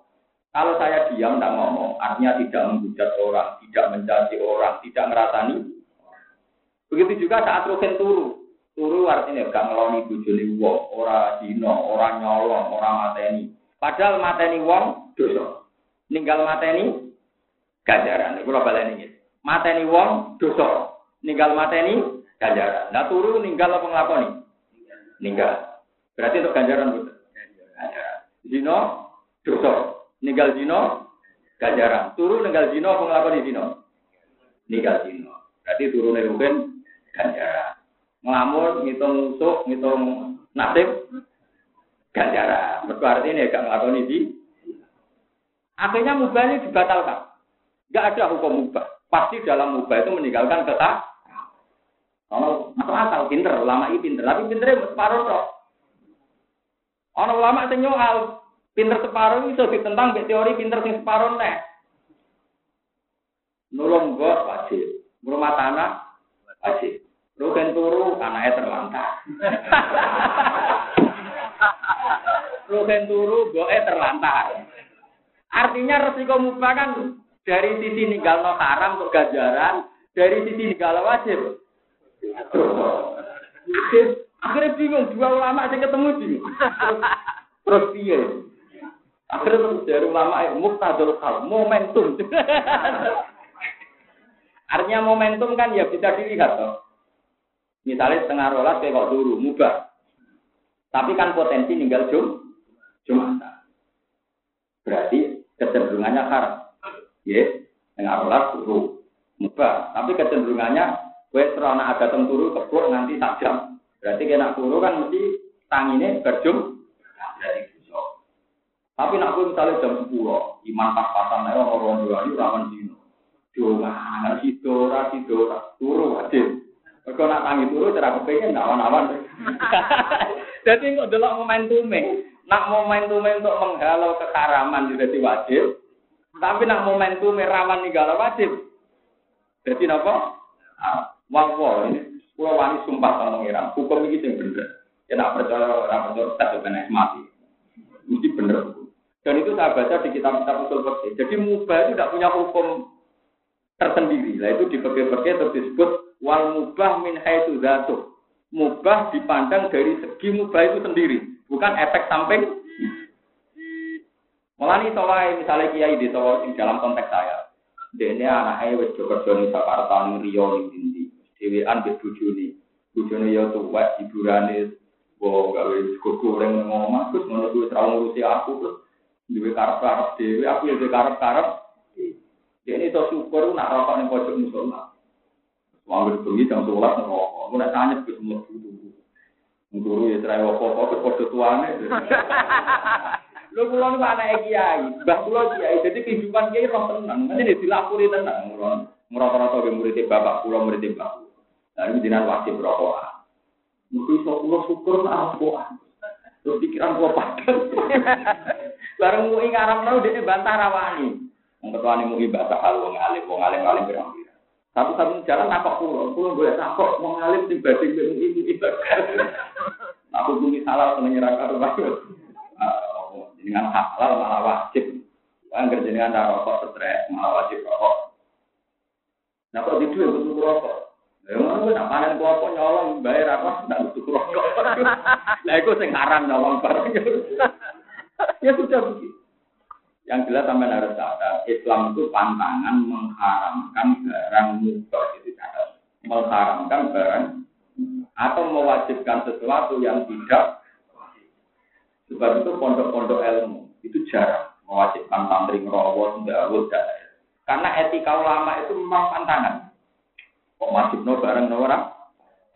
Kalau saya diam, tidak ngomong, artinya tidak menghujat orang, tidak mencaci orang, tidak ngerasani. Begitu juga saat rugen turu. Turu artinya gak ngeloni bujuni wong, ora dino, ora nyolong, ora mateni. Padahal mateni wong dosa. Ninggal mateni ganjaran. Iku ora baleni iki. Mateni wong dosa. Ninggal mateni ganjaran. Nah turu ninggal apa nglakoni? Ninggal. Berarti untuk ganjaran betul. Ganjaran. Dino dosa ninggal dino ganjaran. Turu ninggal dino apa di dino? Ninggal dino. Berarti turune rugen ganjaran. Ngelamun, ngitung musuh, ngitung nasib ganjaran. Mergo artinya gak nglakoni di Akhirnya mubah ini dibatalkan. Gak ada hukum mubah. Pasti dalam mubah itu meninggalkan kata. Kalau masuk akal, pinter, ulama ini pinter. Tapi pinternya separuh kok. Orang ulama sing nyoal, pinter separuh itu ditentang teori pinter sing separuh nih. Nulung gua wajib. Rumah tanah wajib. Rugen turu anaknya terlantar. Rugen turu boe terlantar. Artinya resiko mubah kan dari sisi ninggal no haram untuk ganjaran, dari sisi ninggal wajib. Akhirnya bingung, dua ulama yang ketemu bingung. Terus piye? Akhirnya terus dari ulama muktadul hal, momentum. Artinya momentum kan ya bisa dilihat toh. Misalnya setengah rolas kayak kok dulu, mubah. Tapi kan potensi ninggal jum, jumatan. Berarti kecenderungannya haram. Ya, setengah rolas dulu, mubah. Tapi kecenderungannya, gue serana ada turu kebur nanti tak jam. Berarti kena turu kan mesti tanginya berjum. Berarti Tapi nak gue misalnya jam 10, iman pas-pasan, orang-orang dua ini rawan dino. Dua, sidora, sidora, turu wajib. Mereka nak tangi turu cara kepengen awan-awan. Jadi kok delok momentume. Nak momentume untuk menghalau kekaraman jadi wajib. Tapi nak momentume rawan ninggalo wajib. Jadi napa? Wah, wah ini pulau wani sumpah sama pengiran. Hukum ini yang bener. Ya nak percaya orang percaya tak kena mati. Dan itu saya baca di kitab-kitab usul fikih. Jadi mubah itu tidak punya hukum tersendiri. Nah itu di fikih-fikih terus disebut wal mubah min haitsu dzatuh. Mubah dipandang dari segi mubah itu sendiri, bukan efek samping. Mulane to wae misalnya kiai di Solo dalam konteks saya. Dene anake wis kerja ning Jakarta ning Rio ning ndi. Dhewean wis bojone. Bojone ya tuwek hiburane Wah, gawe goreng ngomong, terus ngono kuwi terlalu aku terus duwe karep-karep dhewe, aku ya duwe karep-karep. Ini to syukur nak rokok ning pojok musola. Wong bengi jam 12 ngerokok. Aku nek tanya ke semua guru. Guru ya cerai apa-apa ke padha tuane. Lho kula niku anake kiai, mbah kula kiai. Jadi kehidupan kiai roh tenang. Nanti dilapuri tenang. Ngrata-rata ke murid bapak kula murid mbah. Nah ini dinan wajib rokok. Mungkin iso kula syukur nak rokok. Terus pikiran kula padang. Bareng mu ing aram tau dene bantah rawani. Wong ketuane mu ibadah hal wong alim, wong alim-alim pirang satu-satu jalan takok pulau, pulau boleh takok mau ngalim di bading dengan ini ibadah. Aku bumi halal seneng nyerang karo Dengan halal malah wajib. Angger jenengan rokok stres malah wajib rokok. Nah kok di dua butuh rokok. Ya ngono nak panen klopo nyolong bayar apa ndak butuh rokok. Lah iku sing haram nyolong bareng. Ya sudah begitu. Yang jelas sampai harus sadar, Islam itu pantangan mengharamkan barang mubah itu catat. Mengharamkan barang atau mewajibkan sesuatu yang tidak Sebab itu pondok-pondok ilmu itu jarang mewajibkan santri ngerawat, ndawut, dan karena etika ulama itu memang pantangan. Kok wajib no bareng no orang?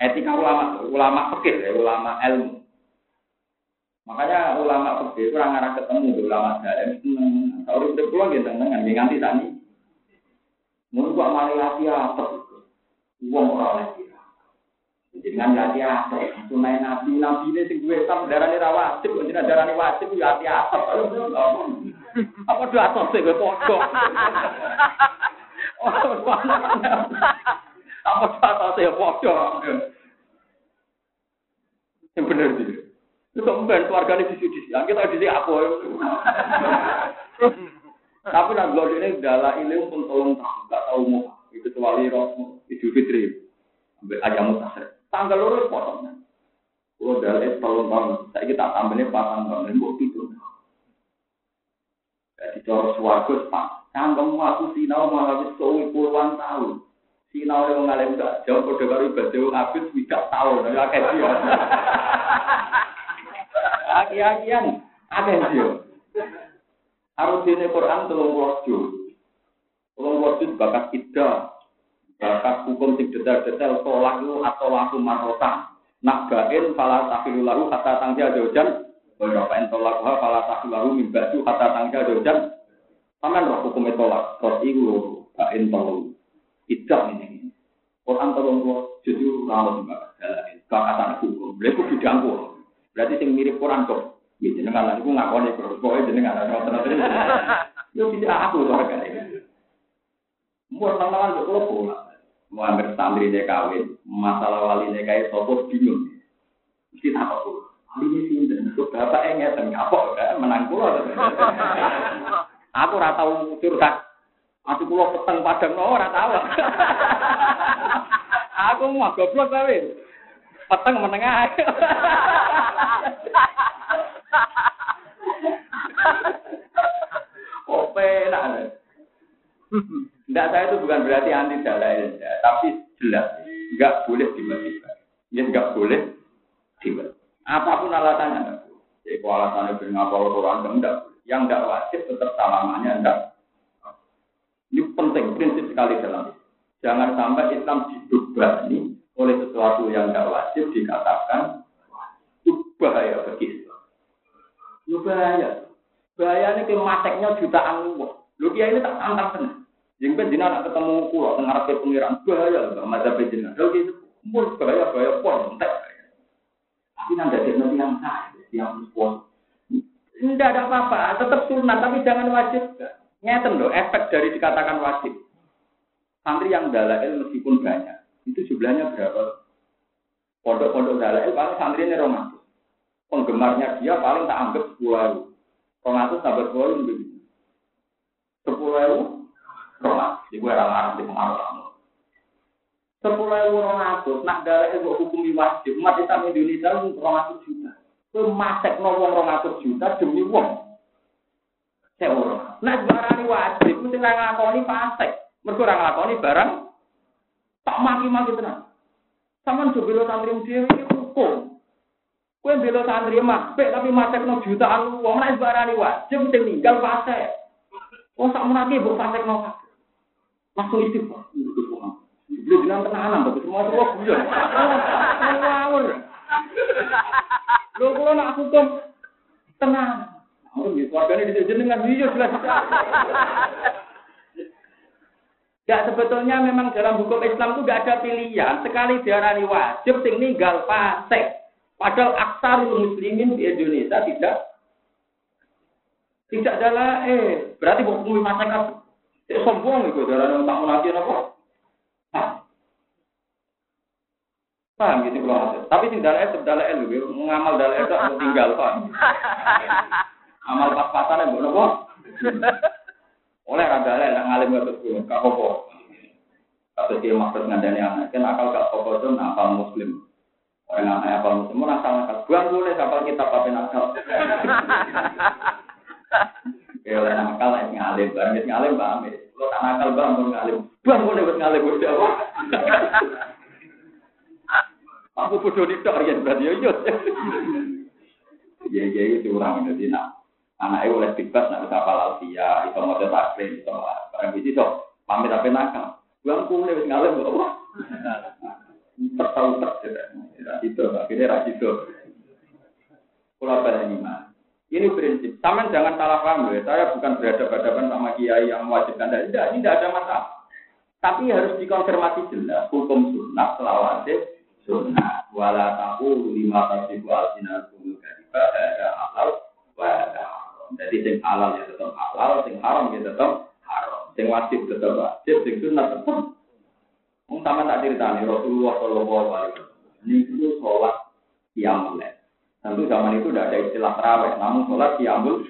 Etika ulama, ulama fikih, ya, ulama ilmu. Makanya ulama pergi kurang arah ketemu ulama dalam seneng. Kalau udah pulang gitu dengan dia nganti tani. Mungkin kok malah lagi apa? Uang orang lagi. Dengan lagi apa? Sunai nabi nabi ini sing gue sam darah ini wajib, jadi darah ini wajib ya hati apa? Apa dua atas sih gue pokok? Apa dua atas sih pokok? Yang benar sih. Itu kemudian keluarganya di sini, kita di sini apa? Tapi nak gue ini dalam ilmu pun tolong tahu, nggak tahu mau itu kecuali roh Idul Fitri, aja mutasir. Tanggal lurus potongnya. Kalau dalam tolong tahu, saya kita tambahnya pasang tahun ini itu. Jadi cara suaraku pak, kamu aku sinau malah wis puluhan tahun. Sinau yang mengalami gak jauh, kode baru ibadah habis tidak tahu, ya kayak dia. Aki-akian, ada dia. Harus ini Quran telung wajib. Telung wajib bakat ida, bakat hukum sing detail-detail tolak lu atau laku marota. Nak bain fala tafilu lahu hatta tangja dojan. Berapa en tolak lu fala tafilu lahu min baju hatta tangja dojan. Taman roh hukum tolak, terus iku lho, bain tolong. Tidak ini. Quran tolong gua justru rawat juga jalan. Kakatan hukum. Beliau bidang gua. Berarti sing mirip Quran kok. Ya jenengan lah iku ngakoni terus. Pokoke jenengan ora ngoten Yo bisa aku to kan. Mun nang-nang kok kula. Mau ambil santri kawin, masalah wali dia kayak sopo bingung. Mesti kok. Ali ini sih, dan bapak enggak dan kapok, menang pulau. Aku ora tau curhat. Aku kula peteng padang ora tau. Aku mah goblok wae. Peteng menengah. Oh penak. Enggak saya itu bukan berarti anti dalil, ya, tapi jelas enggak boleh dimatikan. Ya enggak boleh dimatikan. Apa pun alasannya, ya alasannya bernapol Quran enggak yang tidak wajib tetap salamanya tidak. Ini penting, prinsip sekali dalam Jangan sampai Islam dibebani oleh sesuatu yang tidak wajib dikatakan itu bahaya bagi Islam. Itu bahaya. Bahayanya ke mateknya jutaan uang. Lu kia ini tak tantang tenang. Yang penting nak ketemu pulau tengah ke pengiran bahaya lah mazhab jenengan. Lalu gitu, mul bahaya bahaya pun entek. Tapi nanti ada yang saya, yang pun tidak ada apa-apa, tetap sunat, tapi jangan wajib. Ngeten loh, efek dari dikatakan wajib. Santri yang dalail meskipun banyak, itu jumlahnya berapa? Pondok-pondok dalail paling santri ini romantis. Penggemarnya dia paling tak anggap sepuluh ribu. Romantis tambah sepuluh ribu. Sepuluh ribu, romantis. Jadi gue orang di pengaruh. Sepuluh ribu romantis, nak dalail hukum wajib. Umat Islam Indonesia romantis juga. Kowe masak no wong 200 juta demi wong. Sewa. Nah, barang wajib mesti fasik. Mergo ora nglakoni barang tak maki-maki tenan. Saman jo bela santri dhewe iki hukum. Kowe bela santri makbek tapi masak no jutaan wong nek barani wajib mesti ninggal fasik. Wong sak menake mbok fasik no Langsung istighfar. Belum bilang tenanan, tapi semua semua guyon. Ngawur. Lho kula nak hukum tenang. Oh, gitu. Warganya di jenengan iya jelas. Ya sebetulnya memang dalam hukum Islam itu gak ada pilihan. Sekali diarani wajib, sing ninggal fasik. Padahal aksarul muslimin di Indonesia tidak tidak adalah eh berarti bukan ngumi masyarakat sombong itu darah tak munafik apa? Paham gitu kalau Tapi sing dalek tetep dalek lho, ngamal dalek itu aku tinggal paham. Amal pas-pasan mbok nopo? Oleh ra dalek nak ngalim ngotot kuwi, gak apa Tapi dia maksud ngandani anak, kan akal gak apa itu nakal muslim. Orang anak akal muslim, mau nakal nakal. Buang boleh kapal kita pakai nakal. Ya oleh nakal yang ngalim, barang ngalim paham ya. Lo tak nakal bang, mau ngalim. Buang boleh buat ngalim, apa? Aku bodoh nih tok ya berarti ya iya. Ya ya itu orang jadi nak anaknya oleh bebas nak bisa halal dia, itu mau taklid, itu barang itu so pamit apa nakal. Buang kulit wis kok apa? Tertahu terjadi. Itu akhirnya rasito. Pulau mah. Ini prinsip. Taman jangan salah paham ya. Saya bukan berhadapan-hadapan sama kiai yang mewajibkan. Tidak, tidak ada masalah. Tapi harus dikonfirmasi jelas hukum sunnah selawase sunnah wala tahu lima sinar kumul kadiba jadi sing halal ya tetap halal sing haram ya tetap haram. Sing wajib tetap wajib sing sunnah tetap Mung sama tak ceritani Rasulullah Shallallahu Alaihi Wasallam. Itu sholat qiyamul Tentu zaman itu tidak ada istilah terawih, namun sholat qiyamul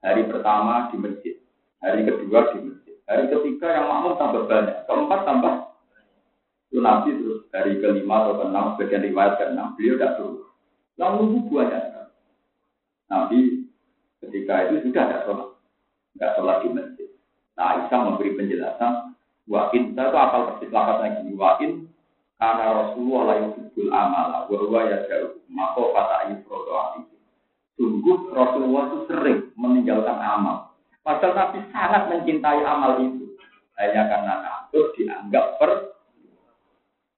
hari pertama di masjid, hari kedua di masjid, hari ketiga yang makmum tambah banyak, keempat tambah itu Nabi terus dari kelima atau keenam, sebagian riwayat keenam, beliau tidak turun. Yang nunggu banyak Nabi ketika itu sudah tidak sholat. Tidak sholat di masjid. Nah, Aisyah memberi penjelasan, wakin, saya itu apal persis lakat lagi, wakin, karena Rasulullah yang yusibul amala, bahwa ya jauh, maka kata ayat itu. Sungguh Rasulullah itu sering meninggalkan amal. Padahal Nabi sangat mencintai amal itu. Hanya karena takut dianggap per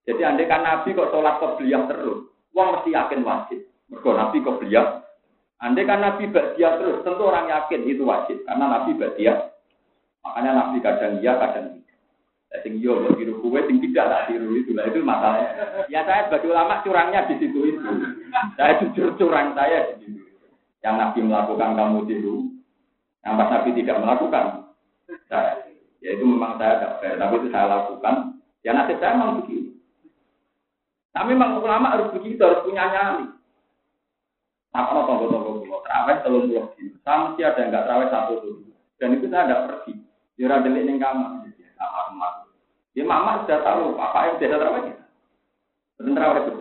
jadi andai kan Nabi kok sholat beliau terus, uang mesti yakin wajib. Mergo Nabi beliau. Andai kan Nabi badiah terus, tentu orang yakin itu wajib karena Nabi badiah Makanya Nabi kadang iya, kadang tidak. Ya, sing iya buat tiru kue, sing tidak tak tiru itu lah itu masalahnya. Ya saya sebagai ulama curangnya di situ itu. Saya jujur curang saya di situ. Yang Nabi melakukan kamu tiru, yang pas Nabi tidak melakukan, saya. Ya itu memang saya tidak fair, tapi itu saya lakukan. Ya nasib saya memang begitu. Tapi memang ulama harus begitu, harus punya nyali. Apa no tonggo-tonggo pulau terawih telung pulau Sama mesti ada nggak terawih satu tuh. Dan itu saya tidak pergi. Ya ada delik ning kamar. Sama rumah. Ya mama sudah tahu apa yang biasa terawih. Dan terawih itu.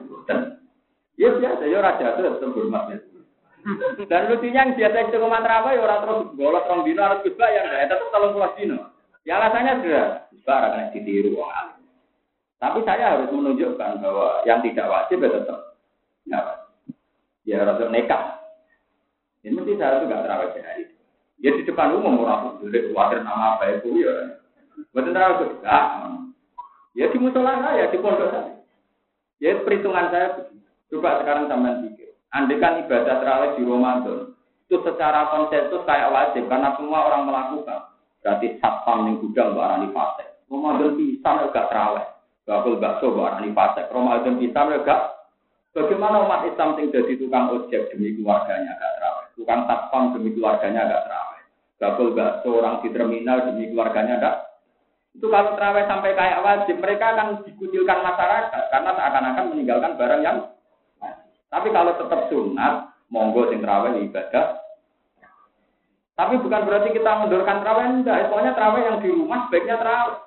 Ya biasa, ya raja itu tetap hormat ya. Dan lucunya yang biasa itu rumah terawih ya orang terus golot orang dino harus yang ya tetap telung pulau dino. Ya alasannya sudah, Bara kena ditiru orang Tapi saya harus menunjukkan bahwa yang tidak wajib ya tetap ya ya rasa nekat. Ini mesti saya juga terawih sehari. Ya di depan umum orang boleh khawatir nama apa itu ya. Betul terawih juga. Ya di musola saya, di pondok saya. Ya perhitungan saya coba sekarang sampean pikir. Andai kan ibadah terawih di Ramadan itu secara konsensus kayak wajib karena semua orang melakukan. Berarti satpam yang gudang barang di fase. Ramadan pisang juga terawih. Bakul bakso barang di fase. Ramadan pisang juga Bagaimana umat Islam yang jadi tukang ojek demi keluarganya agak terawih, tukang satpam demi keluarganya agak terawih, bakul bakso orang di terminal demi keluarganya agak itu kalau terawih sampai kayak wajib, mereka akan dikucilkan masyarakat karena seakan-akan meninggalkan barang yang Tapi kalau tetap sunat, monggo sing terawih ibadah. Tapi bukan berarti kita mendorkan terawih enggak, soalnya terawih yang di rumah sebaiknya terawih.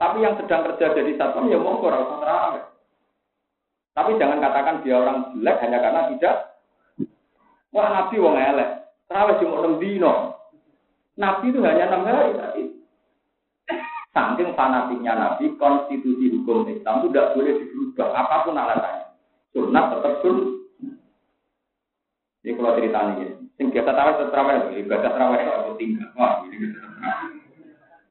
Tapi yang sedang kerja jadi satpam ya monggo rasa terawih. Tapi jangan katakan dia orang jelek hanya karena tidak. Wah Nabi wong elek. Terawih cuma enam dino. Nabi itu hanya enam hari. Saking fanatiknya Nabi, konstitusi hukum Islam itu tidak boleh dirubah apa pun alasannya. Sunat tetap sun. Ini kalau cerita ini, sing tahu tetap terawih, ibadah terawih itu tinggal. Wah, ini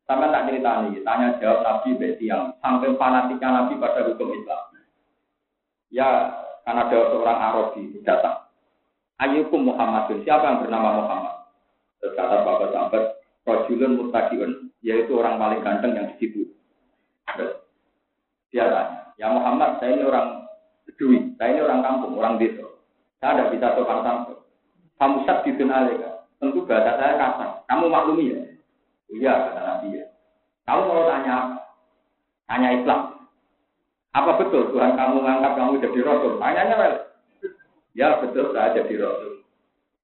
Sama tak cerita ini, tanya jawab Nabi beti yang saking fanatiknya Nabi pada hukum Islam. Ya, karena ada seorang Arabi datang. Ayyukum Muhammadun, siapa yang bernama Muhammad? Terus kata Bapak Sahabat, Rajulun Mutakiun, yaitu orang paling ganteng yang di situ. Dia tanya, ya Muhammad, saya ini orang Bedui, saya ini orang kampung, orang desa. Saya tidak bisa sopan santun. Kamu di alika. Tentu bahasa saya kasar. Kamu maklumi ya? Iya, kata Nabi ya. Kamu mau tanya? Tanya Islam. Apa betul Tuhan kamu mengangkat kamu jadi rasul? Tanyanya well. Ya betul saya jadi rasul.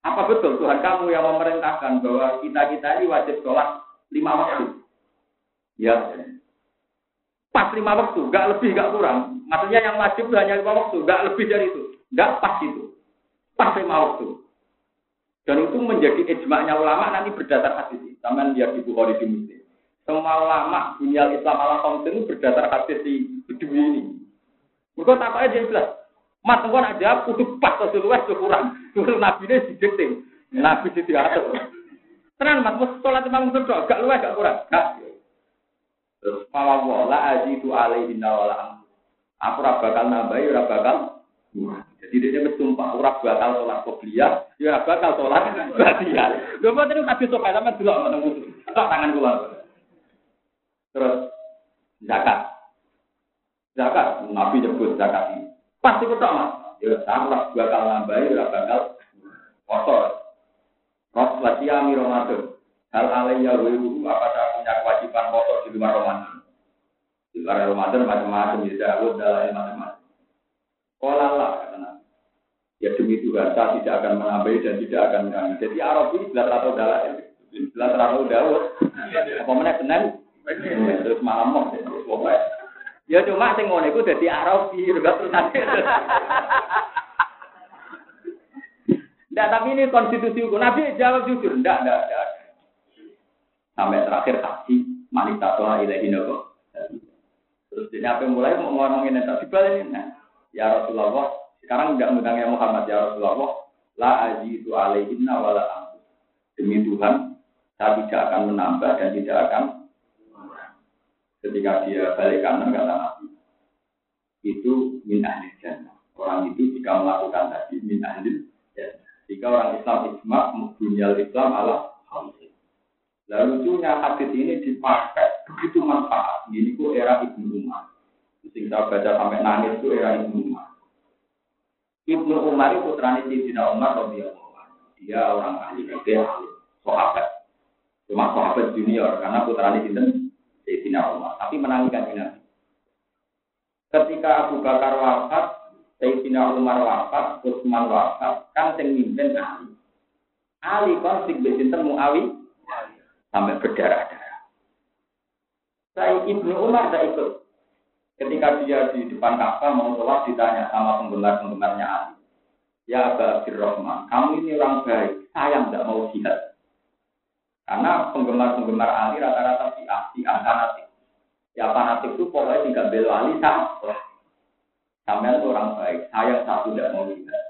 Apa betul Tuhan kamu yang memerintahkan bahwa kita-kita ini wajib sholat lima waktu? Ya. Pas lima waktu, nggak lebih, nggak kurang. Maksudnya yang wajib hanya lima waktu, nggak lebih dari itu. Nggak pas itu. Pas lima waktu. Dan itu menjadi ijma'nya ulama nanti berdasar hadis. Sama lihat di Bukhari di Muslim. Semua ulama dunia Islam ala itu berdasar hadis di Bedui ini. Mereka tak aja jelas. Mas engkau nak jawab kudu pas atau luwes kurang. Terus nabi ini didikting. Nabi di diatur. Tenan mas, mus sholat imam sedok, gak luwes gak kurang. Gak. Terus malah wala aji itu alaihi nawala. Aku ora bakal nambahi, bakal. Jadi dia bersumpah, ora bakal sholat qobliyah, ya bakal sholat ba'diyah. Lho terus habis sok sama delok ngono. Tak tangan kula. Terus zakat. Zakat, Nabi nyebut zakat ini. Pasti betul mas. Ya sama bakal nambahi, ya bakal kotor. Ros wasiami Ramadan. Hal alaiya wiru apa saya punya kewajiban kotor di luar Ramadan. Di luar Ramadan macam-macam, ya Dawud, dalam macam-macam. Kolalah kata Nabi. Ya demi Tuhan, saya tidak akan menambahi dan tidak akan mengurangi. Jadi Arab ini belas atau dalam, belas atau Dawud. Apa mana Senin? Terus malam mau, pokoknya. Ya cuma sing ngono iku dadi Arabi. Nggak, tapi ini konstitusi hukum. Nabi jawab jujur, enggak, enggak, enggak. Sampai terakhir haji, manita toha ilahi nopo. Terus ini apa mulai mau ngomongin yang tak dibalik nah, ya Rasulullah, sekarang enggak mengundang ya Muhammad ya Rasulullah, la ajidu alaihinna wala. Demi Tuhan, saya tidak akan menambah dan tidak akan ketika dia balik kanan kata Nabi itu min ahli jannah orang itu jika melakukan tadi min ahli jannah jika orang Islam ijma dunia Islam ala hamsin Lalu lucunya hadis ini dipakai begitu manfaat. Ini ku era Ibnu Umar. Sing baca sampai nangis itu era Ibnu Umar. Ibnu Umar itu putranya Sayyidina Umar radhiyallahu Dia orang ahli fikih, ahli sahabat. Cuma sahabat junior karena sinten Sayyidina Umar. Tapi menangkan ini. Ketika Abu Bakar wafat, Sayyidina Umar wafat, Utsman wafat, kan sing mimpin Ali. Ali konflik besinten Muawi sampai berdarah-darah. Saya Ibnu Umar tidak ikut Ketika dia di depan Ka'bah mau sholat ditanya sama penggemar-penggemarnya Ali. Ya Aba Abdurrahman, kamu ini orang baik, saya tidak mau jihad. Karena penggemar-penggemar Ali rata-rata si si fanatik. Ya fanatik itu pokoknya tidak bela Ali sah. Sampai itu orang baik, saya satu tidak mau jihad.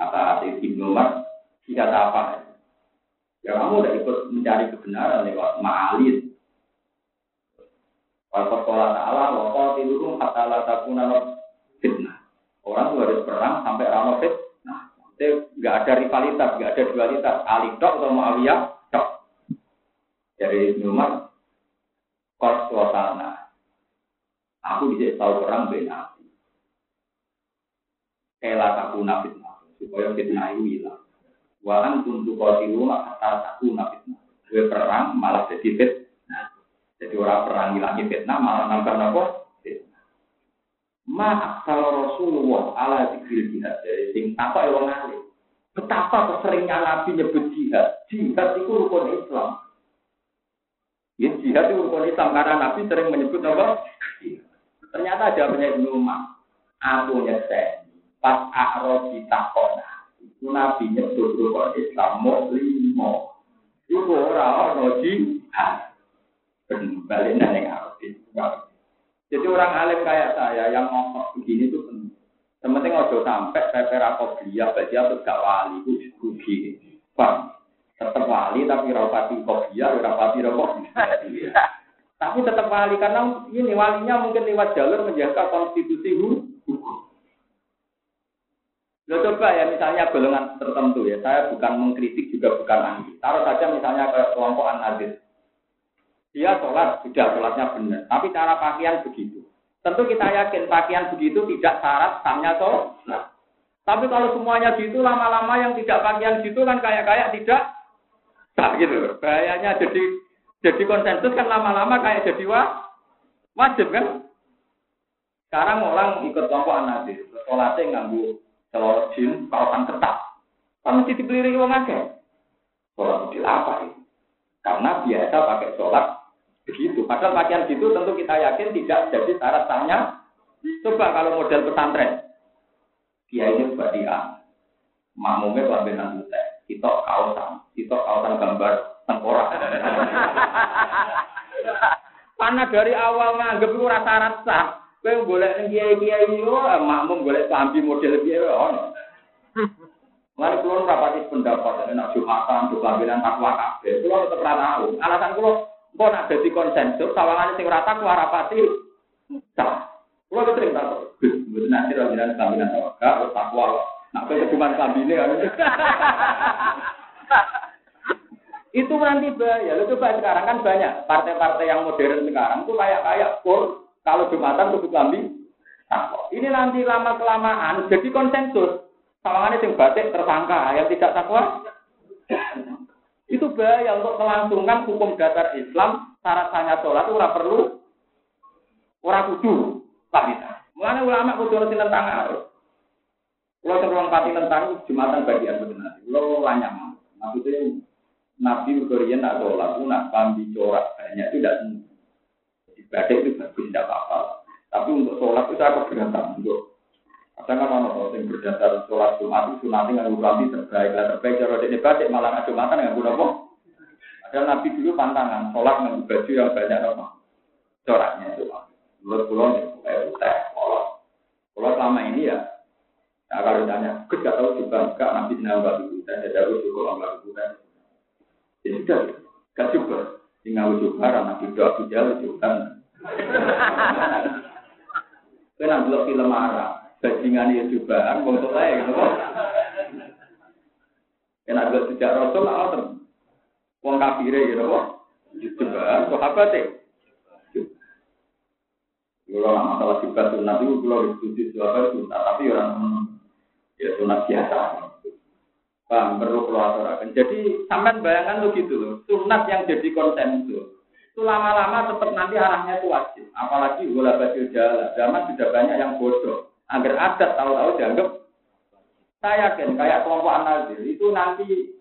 Kata Ibnu Umar, tidak apa. Ya kamu udah ikut mencari kebenaran lewat ma'alid, Waktu sekolah ta'ala, waktu tidur kata la takuna fitnah. Orang tuh harus perang sampai rano fitnah. Itu nggak ada rivalitas, nggak ada dualitas. Ali tok atau Muawiyah tok. Dari Umar, kos suasana. Aku bisa tahu perang beda. Kela takuna fitnah. Supaya fitnah itu hilang. Wahan untuk kau kata takuna fitnah. Gue perang malah jadi fitnah. Jadi orang perang ngilangi fitnah malah nambah nopo. Ma kalau Rasulullah ala zikir jihad dari sing apa yang ngalih. Betapa keseringnya Nabi nyebut jihad. Jihad itu rukun Islam. Ya jihad itu rukun Islam karena Nabi sering menyebut apa? Ternyata jawabnya Ibnu Umar. Aku nyesek. Pas A'raf ditakona. Itu Nabi nyebut rukun Islam mau limo. Itu orang-orang jihad balik neng Jadi orang alim kayak saya yang ngomong begini itu penting. Sementing ojo sampai pepera kopiah, berarti aku gak wali, itu rugi. Bang, tetap wali tapi rapati kopiah, rapati rokok. Tapi tetap wali karena ini walinya mungkin lewat jalur menjaga konstitusi hukum. Lo coba ya misalnya golongan tertentu ya, saya bukan mengkritik juga bukan anti. Taruh saja misalnya ke kelompok an-nazir. Dia sholat, sudah sholatnya benar. Tapi cara pakaian begitu. Tentu kita yakin pakaian begitu tidak syarat sahnya sholat. Tapi kalau semuanya gitu, lama-lama yang tidak pakaian gitu kan kayak-kayak tidak sah gitu. Bahayanya jadi jadi konsensus kan lama-lama kayak jadi wah, wajib kan? Sekarang orang ikut kelompok anadis, sholatnya nganggu celor jin, kawasan ketat. Kan mesti dibeli orang akeh. Sholat ini? Karena biasa pakai sholat Begitu. Padahal pakaian gitu tentu kita yakin tidak jadi syarat sahnya. Coba kalau model pesantren. Dia ini buat dia. Makmumnya kelambinan putih. Kita kaosan. Kita kaosan gambar tengkorak. Karena dari awal nganggep itu rasa-rasa. Kowe boleh kiai-kiai yo makmum boleh sambil model piye ono. Lalu keluar rapati pendapat, nek Jumatan, Jumatan, takwa. Kulo tetep ra tahu. Alasan kulo Kok nak jadi konsensus, sawangan sing rata ku harapati sah. Kulo sering takut. Nanti ra jiran sambilan tawakkal, takwa. Nak kowe cuma sambine kan. Itu nanti bahaya. Lo coba sekarang kan banyak partai-partai yang modern sekarang itu kayak kayak pur kalau jumatan kudu kambing. Ini nanti lama kelamaan jadi konsensus. Sawangannya sing batik tersangka yang tidak takwa. Itu bahaya untuk melangsungkan hukum dasar Islam, syarat sahnya sholat itu perlu, ora kudu, kita. Mulanya ulama kudu tentang arus. Kalau teruang pati tentang jumatan bagian benar. Kalau lanyam, maksudnya Nabi Bukorian tak sholat, nak pambi corak banyak itu tidak. Ibadah itu bagus, tidak apa-apa. Tapi untuk sholat itu saya keberatan untuk Kadang kan orang yang berdasar sholat Jumat itu nanti nggak nanti terbaik lah terbaik cara dia baca malah nggak Jumatan nggak guna kok. Ada Nabi dulu pantangan sholat dengan baju yang banyak apa coraknya itu. Menurut pulau sholat. Kalau selama ini ya, nah kalau ditanya, kita nggak tahu juga nggak Nabi senang baju dan ada harus juga orang baju dan ya sudah, nggak juga. Tinggal juga karena tidak tidak juga. Kenapa belum film Arab? bajingan ya cobaan, wong tua ya gitu. Kan ada sejak Rasul lah, Wong kafire ya napa? Juga sahabat e. Kalau masalah juga sunat itu kalau diskusi sunat tapi orang ya sunat biasa. Paham perlu keluar Jadi sampai bayangan tuh gitu loh. Sunat yang jadi konsensus itu lama-lama tetap nanti arahnya itu wajib. Apalagi bola baju jalan. Zaman sudah banyak yang bodoh. Agar adat tahu-tahu dianggap. Saya yakin kayak kelompok anazir itu nanti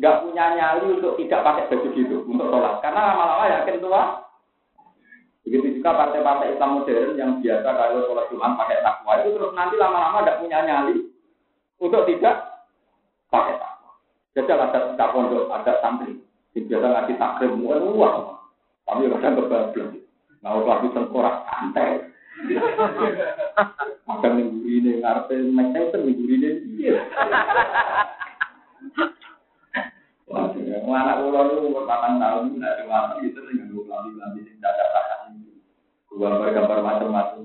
nggak punya nyali untuk tidak pakai baju gitu untuk sholat. Karena lama-lama yakin tua. Begitu juga partai-partai Islam modern yang biasa kalau sholat Jumat pakai takwa itu terus nanti lama-lama tidak punya nyali untuk tidak pakai takwa. Jadi ada tak pondok, ada santri. Yang biasa ngaji takrim, wah, tapi kadang kebablas. Nah, lagi tengkorak santai. Kadang minggu ini ngarepe Mike Tyson minggu ini. Wah, anak pulau itu umur 8 tahun, nggak ada waktu itu gue lambi-lambi sing dadak tahan. Gambar-gambar macam-macam.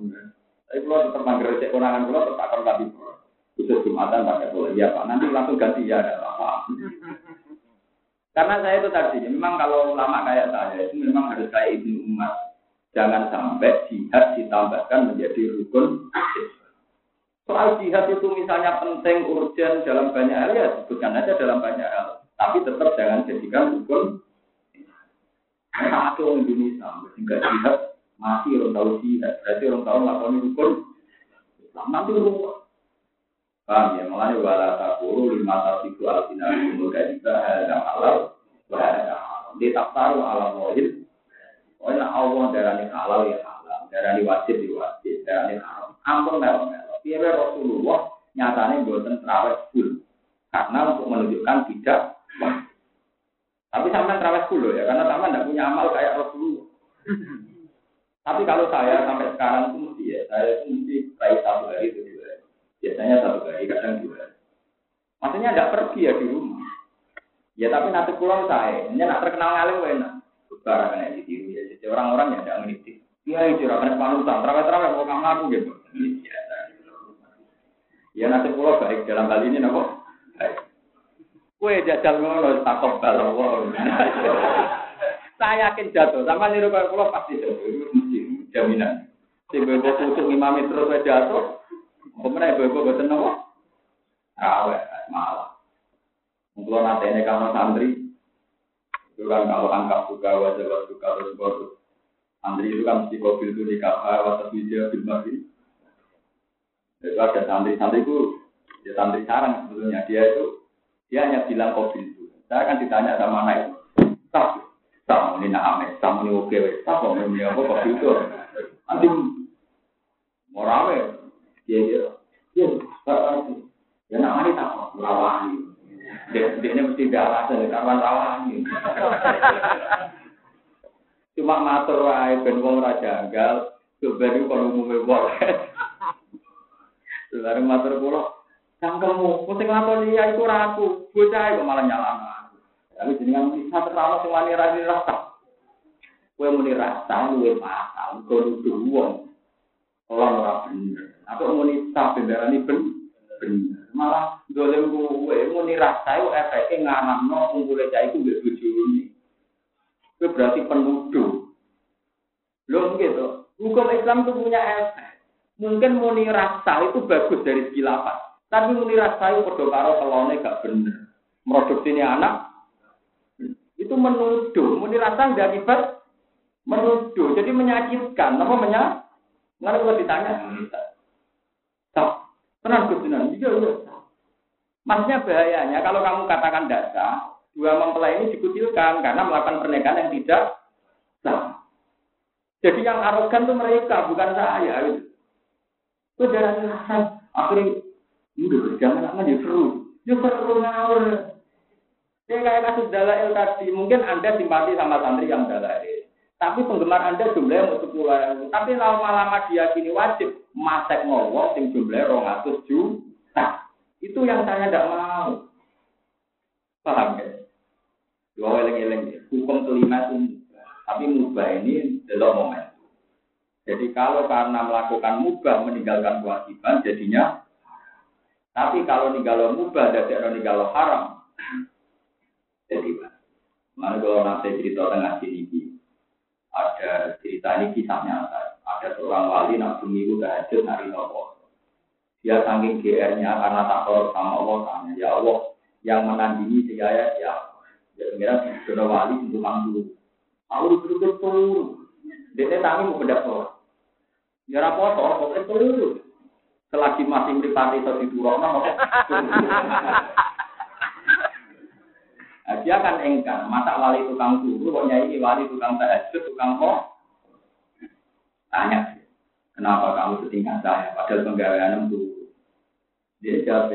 Tapi kalau tetap manggil cek konangan pulau tetap akan pulau. Khusus Jumatan pakai pulau. Iya Pak, nanti langsung ganti ya, ada apa. Karena saya itu tadi, memang kalau ulama kayak saya itu memang harus kayak ibnu umat. Jangan sampai jihad ditambahkan menjadi rukun. Soal jihad itu misalnya penting, urgent dalam banyak hal ya sebutkan aja dalam banyak hal. Tapi tetap jangan jadikan rukun. Orang Indonesia, sehingga jihad mati orang tahu jihad, berarti orang tahu melakukan rukun. Nanti rukun. Paham ya? Mulanya wala takuru lima tasiku alfina umur kadika hadam halal wa hadam halal. Dia tak tahu alam wajib. Pokoknya Allah darani halal ya halal, darani wajib ya wajib, darani haram. Ampun melo melo. Biar Rasulullah nyatanya buatan terawih full. Karena untuk menunjukkan tidak. Tapi sampai terawih full ya, karena sama tidak punya amal kayak Rasulullah. Tapi kalau saya sampai sekarang itu mesti ya, saya itu mesti raih satu hari itu Biasanya satu hari, kadang dua. Maksudnya tidak pergi ya di rumah. Ya tapi nanti pulang saya, ini nak terkenal ngalim enak. Barang kena ditiru ya. Jadi orang-orang yang tidak meniti. Iya itu rakan panutan, terawih-terawih mau kamu aku gitu. Ya nanti pulang baik dalam kali ini nopo. Kue jajal ngono takut balong Saya yakin jatuh, sama niru kalau pulau pasti jatuh, jaminan. Si bebo tutup imami terus jatuh, Kemudian ibu-ibu boten nopo? Awe, malah. Kalau nanti ini kamu santri, itu kan kalau angkat buka wajah buka terus bodoh. Santri itu kan mesti mobil itu di kapal wajah video film lagi. Itu ada santri-santri itu, dia santri sarang sebetulnya dia itu dia hanya bilang kopi itu. Saya akan ditanya sama anak itu, tak ini nak ame, tak ini oke, tak mau ini apa kopi itu. Nanti mau rame, dia dia Ya, nak mari tak rawani. Dia dia mesti darah dari kawan rawani. Cuma matur wae ben wong ora janggal, sebenarnya kalau umume boleh. Lalu matur kula, cangkemmu, mesti nglakoni ya aku, bocah kok malah nyalahno Tapi jenengan muni satu rawa sing wani ra rasa. Kowe muni rasa luwe pasal, kok nuduh wong. Ora ora bener. Atau muni tak ini ben bener. Malah dolem gue muni rasa itu efeknya nganamno kumpule cah iku mbek bojone. Itu berarti penuduh. Loh gitu. Hukum Islam itu punya efek. Mungkin muni rasa itu bagus dari segi lapan. Tapi muni rasa itu padha karo kelone gak bener. Produksi ini anak itu menuduh. Muni nggak akibat menuduh. Jadi menyakitkan. Apa menyakitkan? Nggak kalau ditanya, tak, tenang kebenaran, iya, iya. Maksudnya bahayanya kalau kamu katakan data, dua mempelai ini dikucilkan karena melakukan pernikahan yang tidak sah. Jadi yang arogan itu mereka, bukan saya. Gitu. Itu jalan rasa, akhirnya, udah jangan lama dia seru. Dia seru ngawur. Ya kayak kasus dalail tadi, mungkin Anda simpati sama santri yang dalail. Tapi penggemar Anda jumlahnya mau sepuluh ribu. Tapi lama-lama dia kini wajib masek ngowo sing jumlahnya rong atus juta. Itu yang saya tidak mau. Paham ya? Dua eleng-eleng Hukum kelima itu Tapi mubah ini adalah momen. Jadi kalau karena melakukan mubah meninggalkan kewajiban, jadinya. Tapi kalau ninggalo mubah, jadi ninggalo haram. Jadi Mana kalau nanti cerita tengah sini, ada cerita ini kisah nyata. Ada seorang wali nak itu tahajud hari nopo. Dia saking GR-nya karena takut sama Allah tanya, ya Allah yang menandingi saya ya ya kira sudah wali untuk mampu. Aku duduk turun. Dia tangi mau bedak sholat. Ya raposo, pokoknya turun. Selagi masih meripati itu di turun, Nah, dia kan engkar, masa wali tukang turu, kok nyai wali tukang tahajud, tukang kok? Tanya, kenapa kamu setingkat saya, padahal penggawean itu. Dia jawab,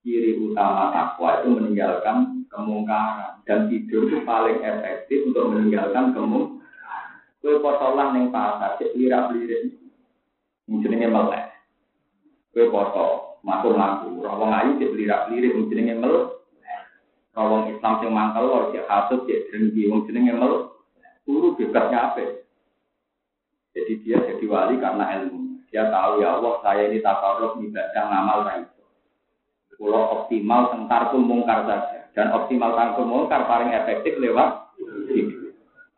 ciri utama takwa itu meninggalkan kemungkaran. Dan tidur itu paling efektif untuk meninggalkan kemungkaran. Kue potolan yang pasar, cek lirak-lirik. Ini melek. Kue foto, masuk-masuk, rawang ayu cek lirak-lirik, ini melek. Kalau Islam yang mangkal lor cek hasut cek dengki wong jenenge mel turu bebasnya apa? Jadi dia jadi wali karena ilmu. Dia tahu ya Allah saya ini takaruf ibadah ngamal ra Kalau optimal tentang pun mungkar saja dan optimal tentang mungkar paling efektif lewat.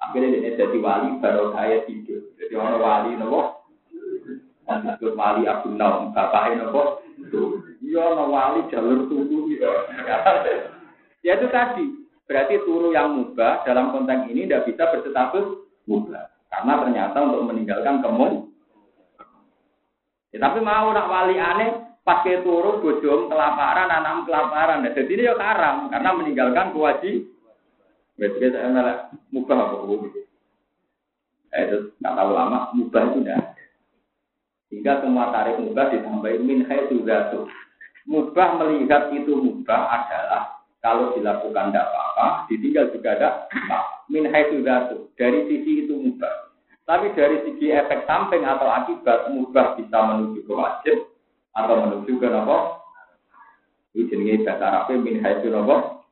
Akhirnya dia jadi wali baru saya tidur. Jadi orang wali nopo disebut wali Abdul Naum, bapaknya nopo. Iya, wali jalur tunggu ya. Ya itu tadi, berarti turu yang mubah dalam konteks ini tidak bisa berstatus mubah. Karena ternyata untuk meninggalkan kemun. Ya, tapi mau nak wali aneh, pakai turu bojom kelaparan, anam kelaparan. Nah, jadi ini ya karam, karena meninggalkan kewajiban. Biasanya saya malah mubah apa Eh, itu nggak tahu lama, mubah itu tidak. Hingga semua tarik mubah ditambahin min juga tuh. Mubah melihat itu mubah adalah kalau dilakukan tidak apa-apa, ditinggal juga tidak apa. Min haitsu Dari sisi itu mubah. Tapi dari sisi efek samping atau akibat mubah bisa menuju ke wajib atau menuju ke nopo. Ini jenis bahasa Arabnya min haitsu nopo.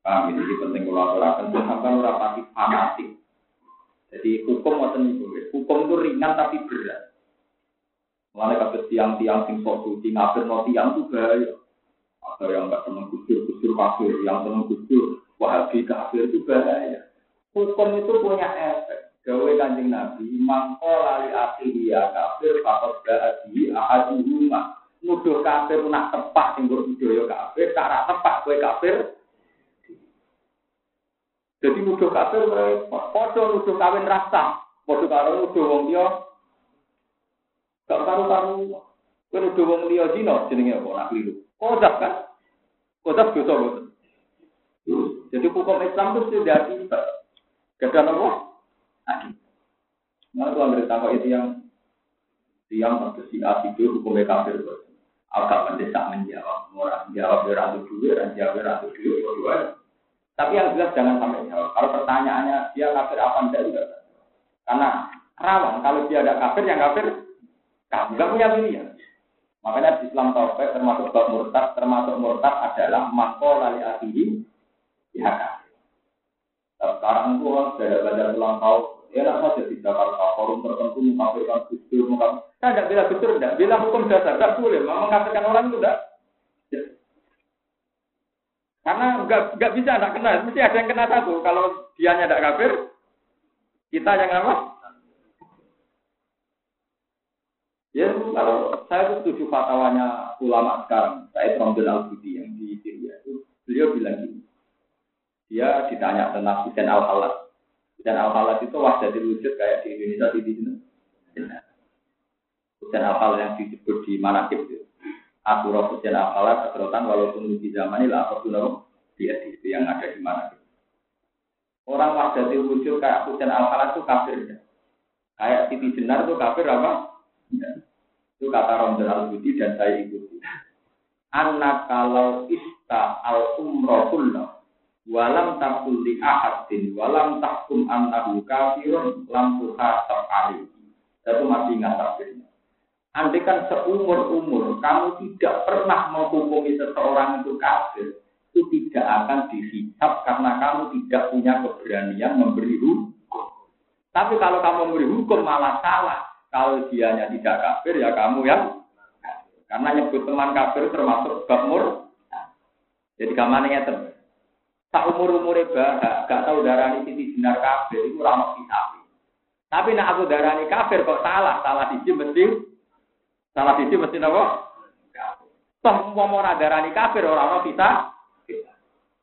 Paham ini penting kalau aturakan sampai rapati fanatik. Jadi hukum ngoten itu, hukum itu ringan tapi berat. Mulai kasus tiang-tiang sing sok suci tiang bahaya. Ada yang nggak senang kusur, kusur kafir, yang senang kusur, wahabi kafir itu bahaya. Hukum itu punya efek. Gawe kanjeng Nabi, mangko lali akhiri ya kafir, fakot ba'adi ahadi rumah. Nuduh kafir nak tepak, tinggur budaya kafir, cara tepak kue kafir. Jadi nuduh kafir, podo nuduh kawin rasa, podo karo nuduh wong dia, gak karu-karu. Kue nuduh wong dia zino, jenenge apa, nak keliru. Kodap kan? Kodap dosa boten. Jadi hukum Islam itu sudah tidak Gada apa? Nah, kalau ada tahu itu yang yang si A itu hukumnya kafir agak mendesak menjawab. Orang jawab beratu dulu dan jawab beratu dulu dua tapi yang jelas jangan sampai jawab. Kalau pertanyaannya dia kafir apa enggak juga karena rawan kalau dia ada kafir yang kafir kamu nggak punya pilihan Makanya di Islam Taufik termasuk bab murtad, termasuk murtad adalah mako lali akhiri ya Sekarang itu orang sudah belajar ulang tahun, ya tidak saja di Jakarta, forum tertentu mengkafirkan Gusdur, mengkafirkan. Saya tidak bilang Gusdur, tidak bilang hukum dasar, tidak boleh. Mengkafirkan orang itu tidak. Karena nggak nggak bisa tidak kena, mesti ada yang kena satu. Kalau dia tidak kafir, kita yang apa? Ya, kalau saya itu setuju fatwanya ulama sekarang, saya Romdel Al-Budi yang di Syria itu, beliau bilang gini, dia ditanya tentang Hussein Al-Halat. Hussein Al-Halat itu wajah wujud kayak di Indonesia di sini. Hussein Al-Halat yang disebut di Manakib itu. Asurah Hussein Al-Halat, keserotan walaupun di zaman ini lah, apa dia itu yang ada di Manakib. Orang wajah wujud kayak Hussein Al-Halat itu kafir. Kayak Siti Jenar itu kafir apa? Itu kata Romdon Al-Budi dan saya ikuti. Anak kalau ista al umrohullah walam takul di ahadin walam takum annahu kafirun lam tuhasab alaihi. Itu masih ingat takdirnya. Andai kan seumur-umur kamu tidak pernah menghukumi seseorang itu kafir, itu tidak akan dihisap karena kamu tidak punya keberanian memberi hukum. Tapi kalau kamu memberi hukum malah salah, kalau dianya tidak kafir, ya kamu yang karena nyebut teman kafir termasuk bab Jadi kamarnya itu. tak umur umure bahak, gak tau darani sisi jenar kafir, itu ramah kisah. Tapi nak aku darani kafir kok salah, salah sisi mesti, salah sisi mesti apa? Toh mau ora darani kafir orang orang kita.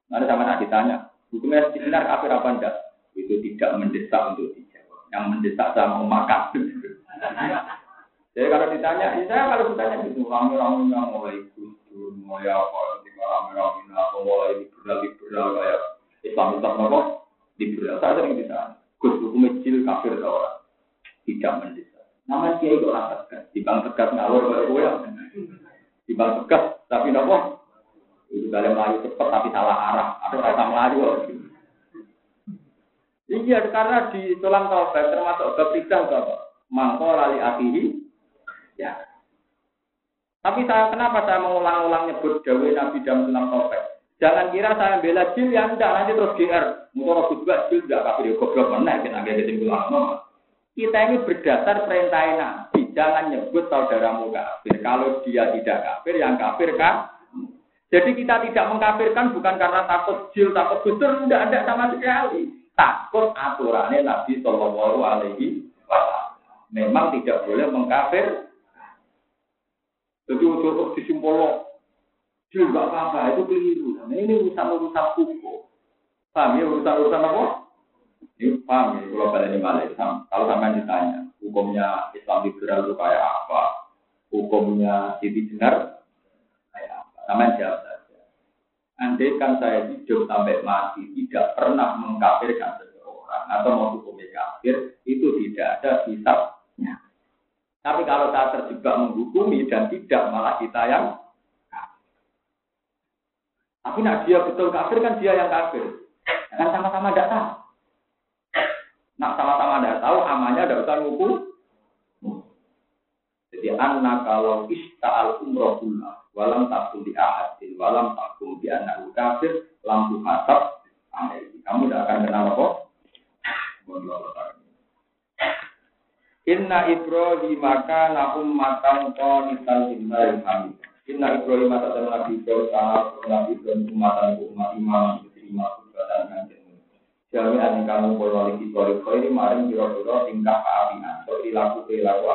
Nanti sama nak ditanya, hukumnya benar kafir apa enggak? Itu tidak mendesak untuk dijawab. Yang mendesak sama umat Jadi kalau ditanya, ya saya kalau ditanya gitu, rame-rame yang mulai kusur, mulai apa, ketika rame-rame apa, mulai liberal-liberal kayak Islam Islam apa, liberal. Saya sering ditanya, Gus hukum kecil kafir orang? Tidak mendesak. Nama kiai rasa tegas, di bang tegas ngawur kayak gue ya. Di bang tegas, tapi nopo itu kalian melayu cepat tapi salah arah atau rasa melayu. Iya karena di tulang taubat termasuk bab apa? Mangko lali akihi. Ya. Tapi saya kenapa saya mengulang-ulang nyebut Dawe Nabi dalam tulang taubat? Jangan kira saya bela jil yang enggak nanti terus GR. Mungkin juga jil enggak kafir goblok mana kita agak kesimpulan Kita ini berdasar perintah Nabi. Jangan nyebut saudaramu kafir. Kalau dia tidak kafir, yang kafir kan jadi kita tidak mengkafirkan bukan karena takut jil, takut gusur, tidak ada sama sekali. Takut aturannya Nabi Shallallahu Alaihi Wasallam. Memang tidak boleh mengkafir. Jadi untuk disimpul jil nggak apa-apa itu keliru. Nah, ini urusan urusan hukum. Paham ya urusan urusan apa? Ini paham ya kalau balik ini balik. Kalau sampai ditanya hukumnya Islam liberal itu kayak apa? Hukumnya Siti Jenar sama jawab saja. Andai kan saya hidup sampai mati tidak pernah mengkafirkan seseorang atau mau menghukumi kafir, itu tidak ada hisabnya. Tapi kalau saya terjebak menghukumi dan tidak malah kita yang tapi nak dia betul kafir kan dia yang kafir. Kan sama-sama tidak tahu. Nak sama-sama tidak tahu, amannya tidak usah ngukur. Jadi anak kalau ista'al umroh walam takut di ahadin, walam takut di anak kafir, lampu hasab, kamu tidak akan kenal apa? Inna Ibrahim matang qanitan lillahi hamid. Inna Ibrahim telah Nabi Ibrahim kana Nabi Ibrahim umatan umat imam diterima dan kanjeng. Jami'an kamu kalau lagi Ibrahim ini maring biro-biro tingkah keapian. So dilaku perilaku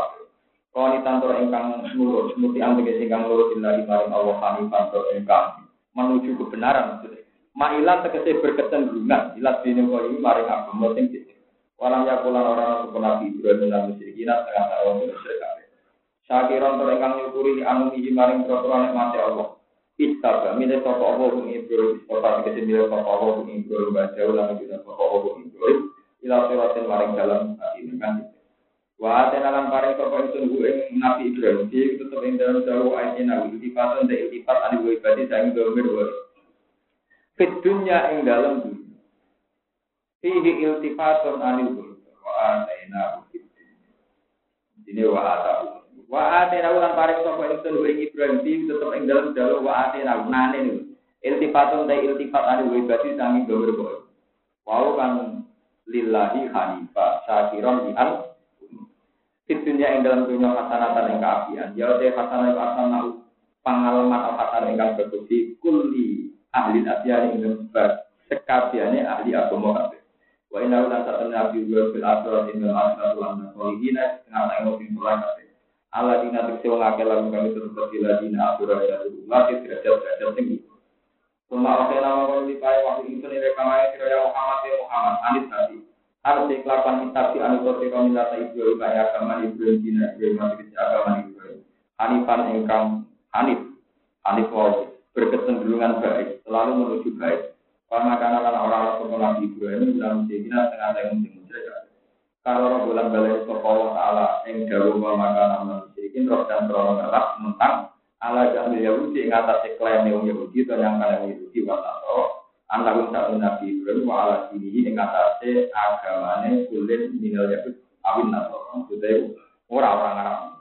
Kau tantor engkang nurut, semuti angin ingkang nurut ilahi maring Allah hanifan to engkang menuju kebenaran. Ma'ilan tegese berkecenderungan, dini kau ini maring agama sing Walang yakulan orang untuk Nabi Ibrahim dan musyrikin setengah tahun musyrik kabeh. Syakiron to engkang nyukuri anu mihi maring peraturan mati Allah. Istaba, milih sapa Allah kung Ibrahim, kota tegese milih sapa Allah kung Ibrahim, baca ulang juga sapa Allah kung Ibrahim, ila maring dalam ini kan Wa atena paring sapa ingsun ku Nabi Ibrahim iki tetep ing dalam dawu ayat nabi iltifatan de iltifat wa ibadi saing domir wa. Fit dunya ing dunya. Fihi iltifatun anil wa atena Ini wa atahu. Wa atena lan paring sapa ku ing Ibrahim iki tetep ing dalam dawu wa atena nane niku. Iltifatun de iltifat wa ibadi saing domir wa. Wau kan lillahi hanifah syakiron di al di yang dalam dunia hasanatan yang keapian. Ya udah hasanah itu hasanah pengalaman atau hasanah yang berkuti kuli ahli asyari yang sekabiannya ahli agama kabeh. Wa inna lan satu nabi wa fil akhirat inna al-akhiratu lan solihin tengah yang mungkin mulai kabeh. Allah dina tekse wong akeh lan kami terus bila dina akhirat ya lagi derajat derajat tinggi. Suma oke nama di payah waktu itu nih rekamanya kira Muhammad ya Muhammad. Anis tadi. Harus kelakuan kita di anu kote kami lata ibu kaya agama ibu dina ibu masih kecil agama ibu Hanifan engkang Hanif. Hanif wau berkecenderungan baik. Selalu menuju baik karena karena orang-orang sekolah ibu ini dalam sehingga tengah tengah musyrik kalau orang bulan balik ke Allah Taala yang jauh maka nama musyrikin roh dan terlalu galak tentang ala jamil Yahudi yang atas klaim Yahudi atau yang kalian Yahudi walau Antarun satu Nabi Ibrahim wa ala dini yang atasnya agamanya kulit minal yahud awin nato. Maksudnya orang-orang Arab.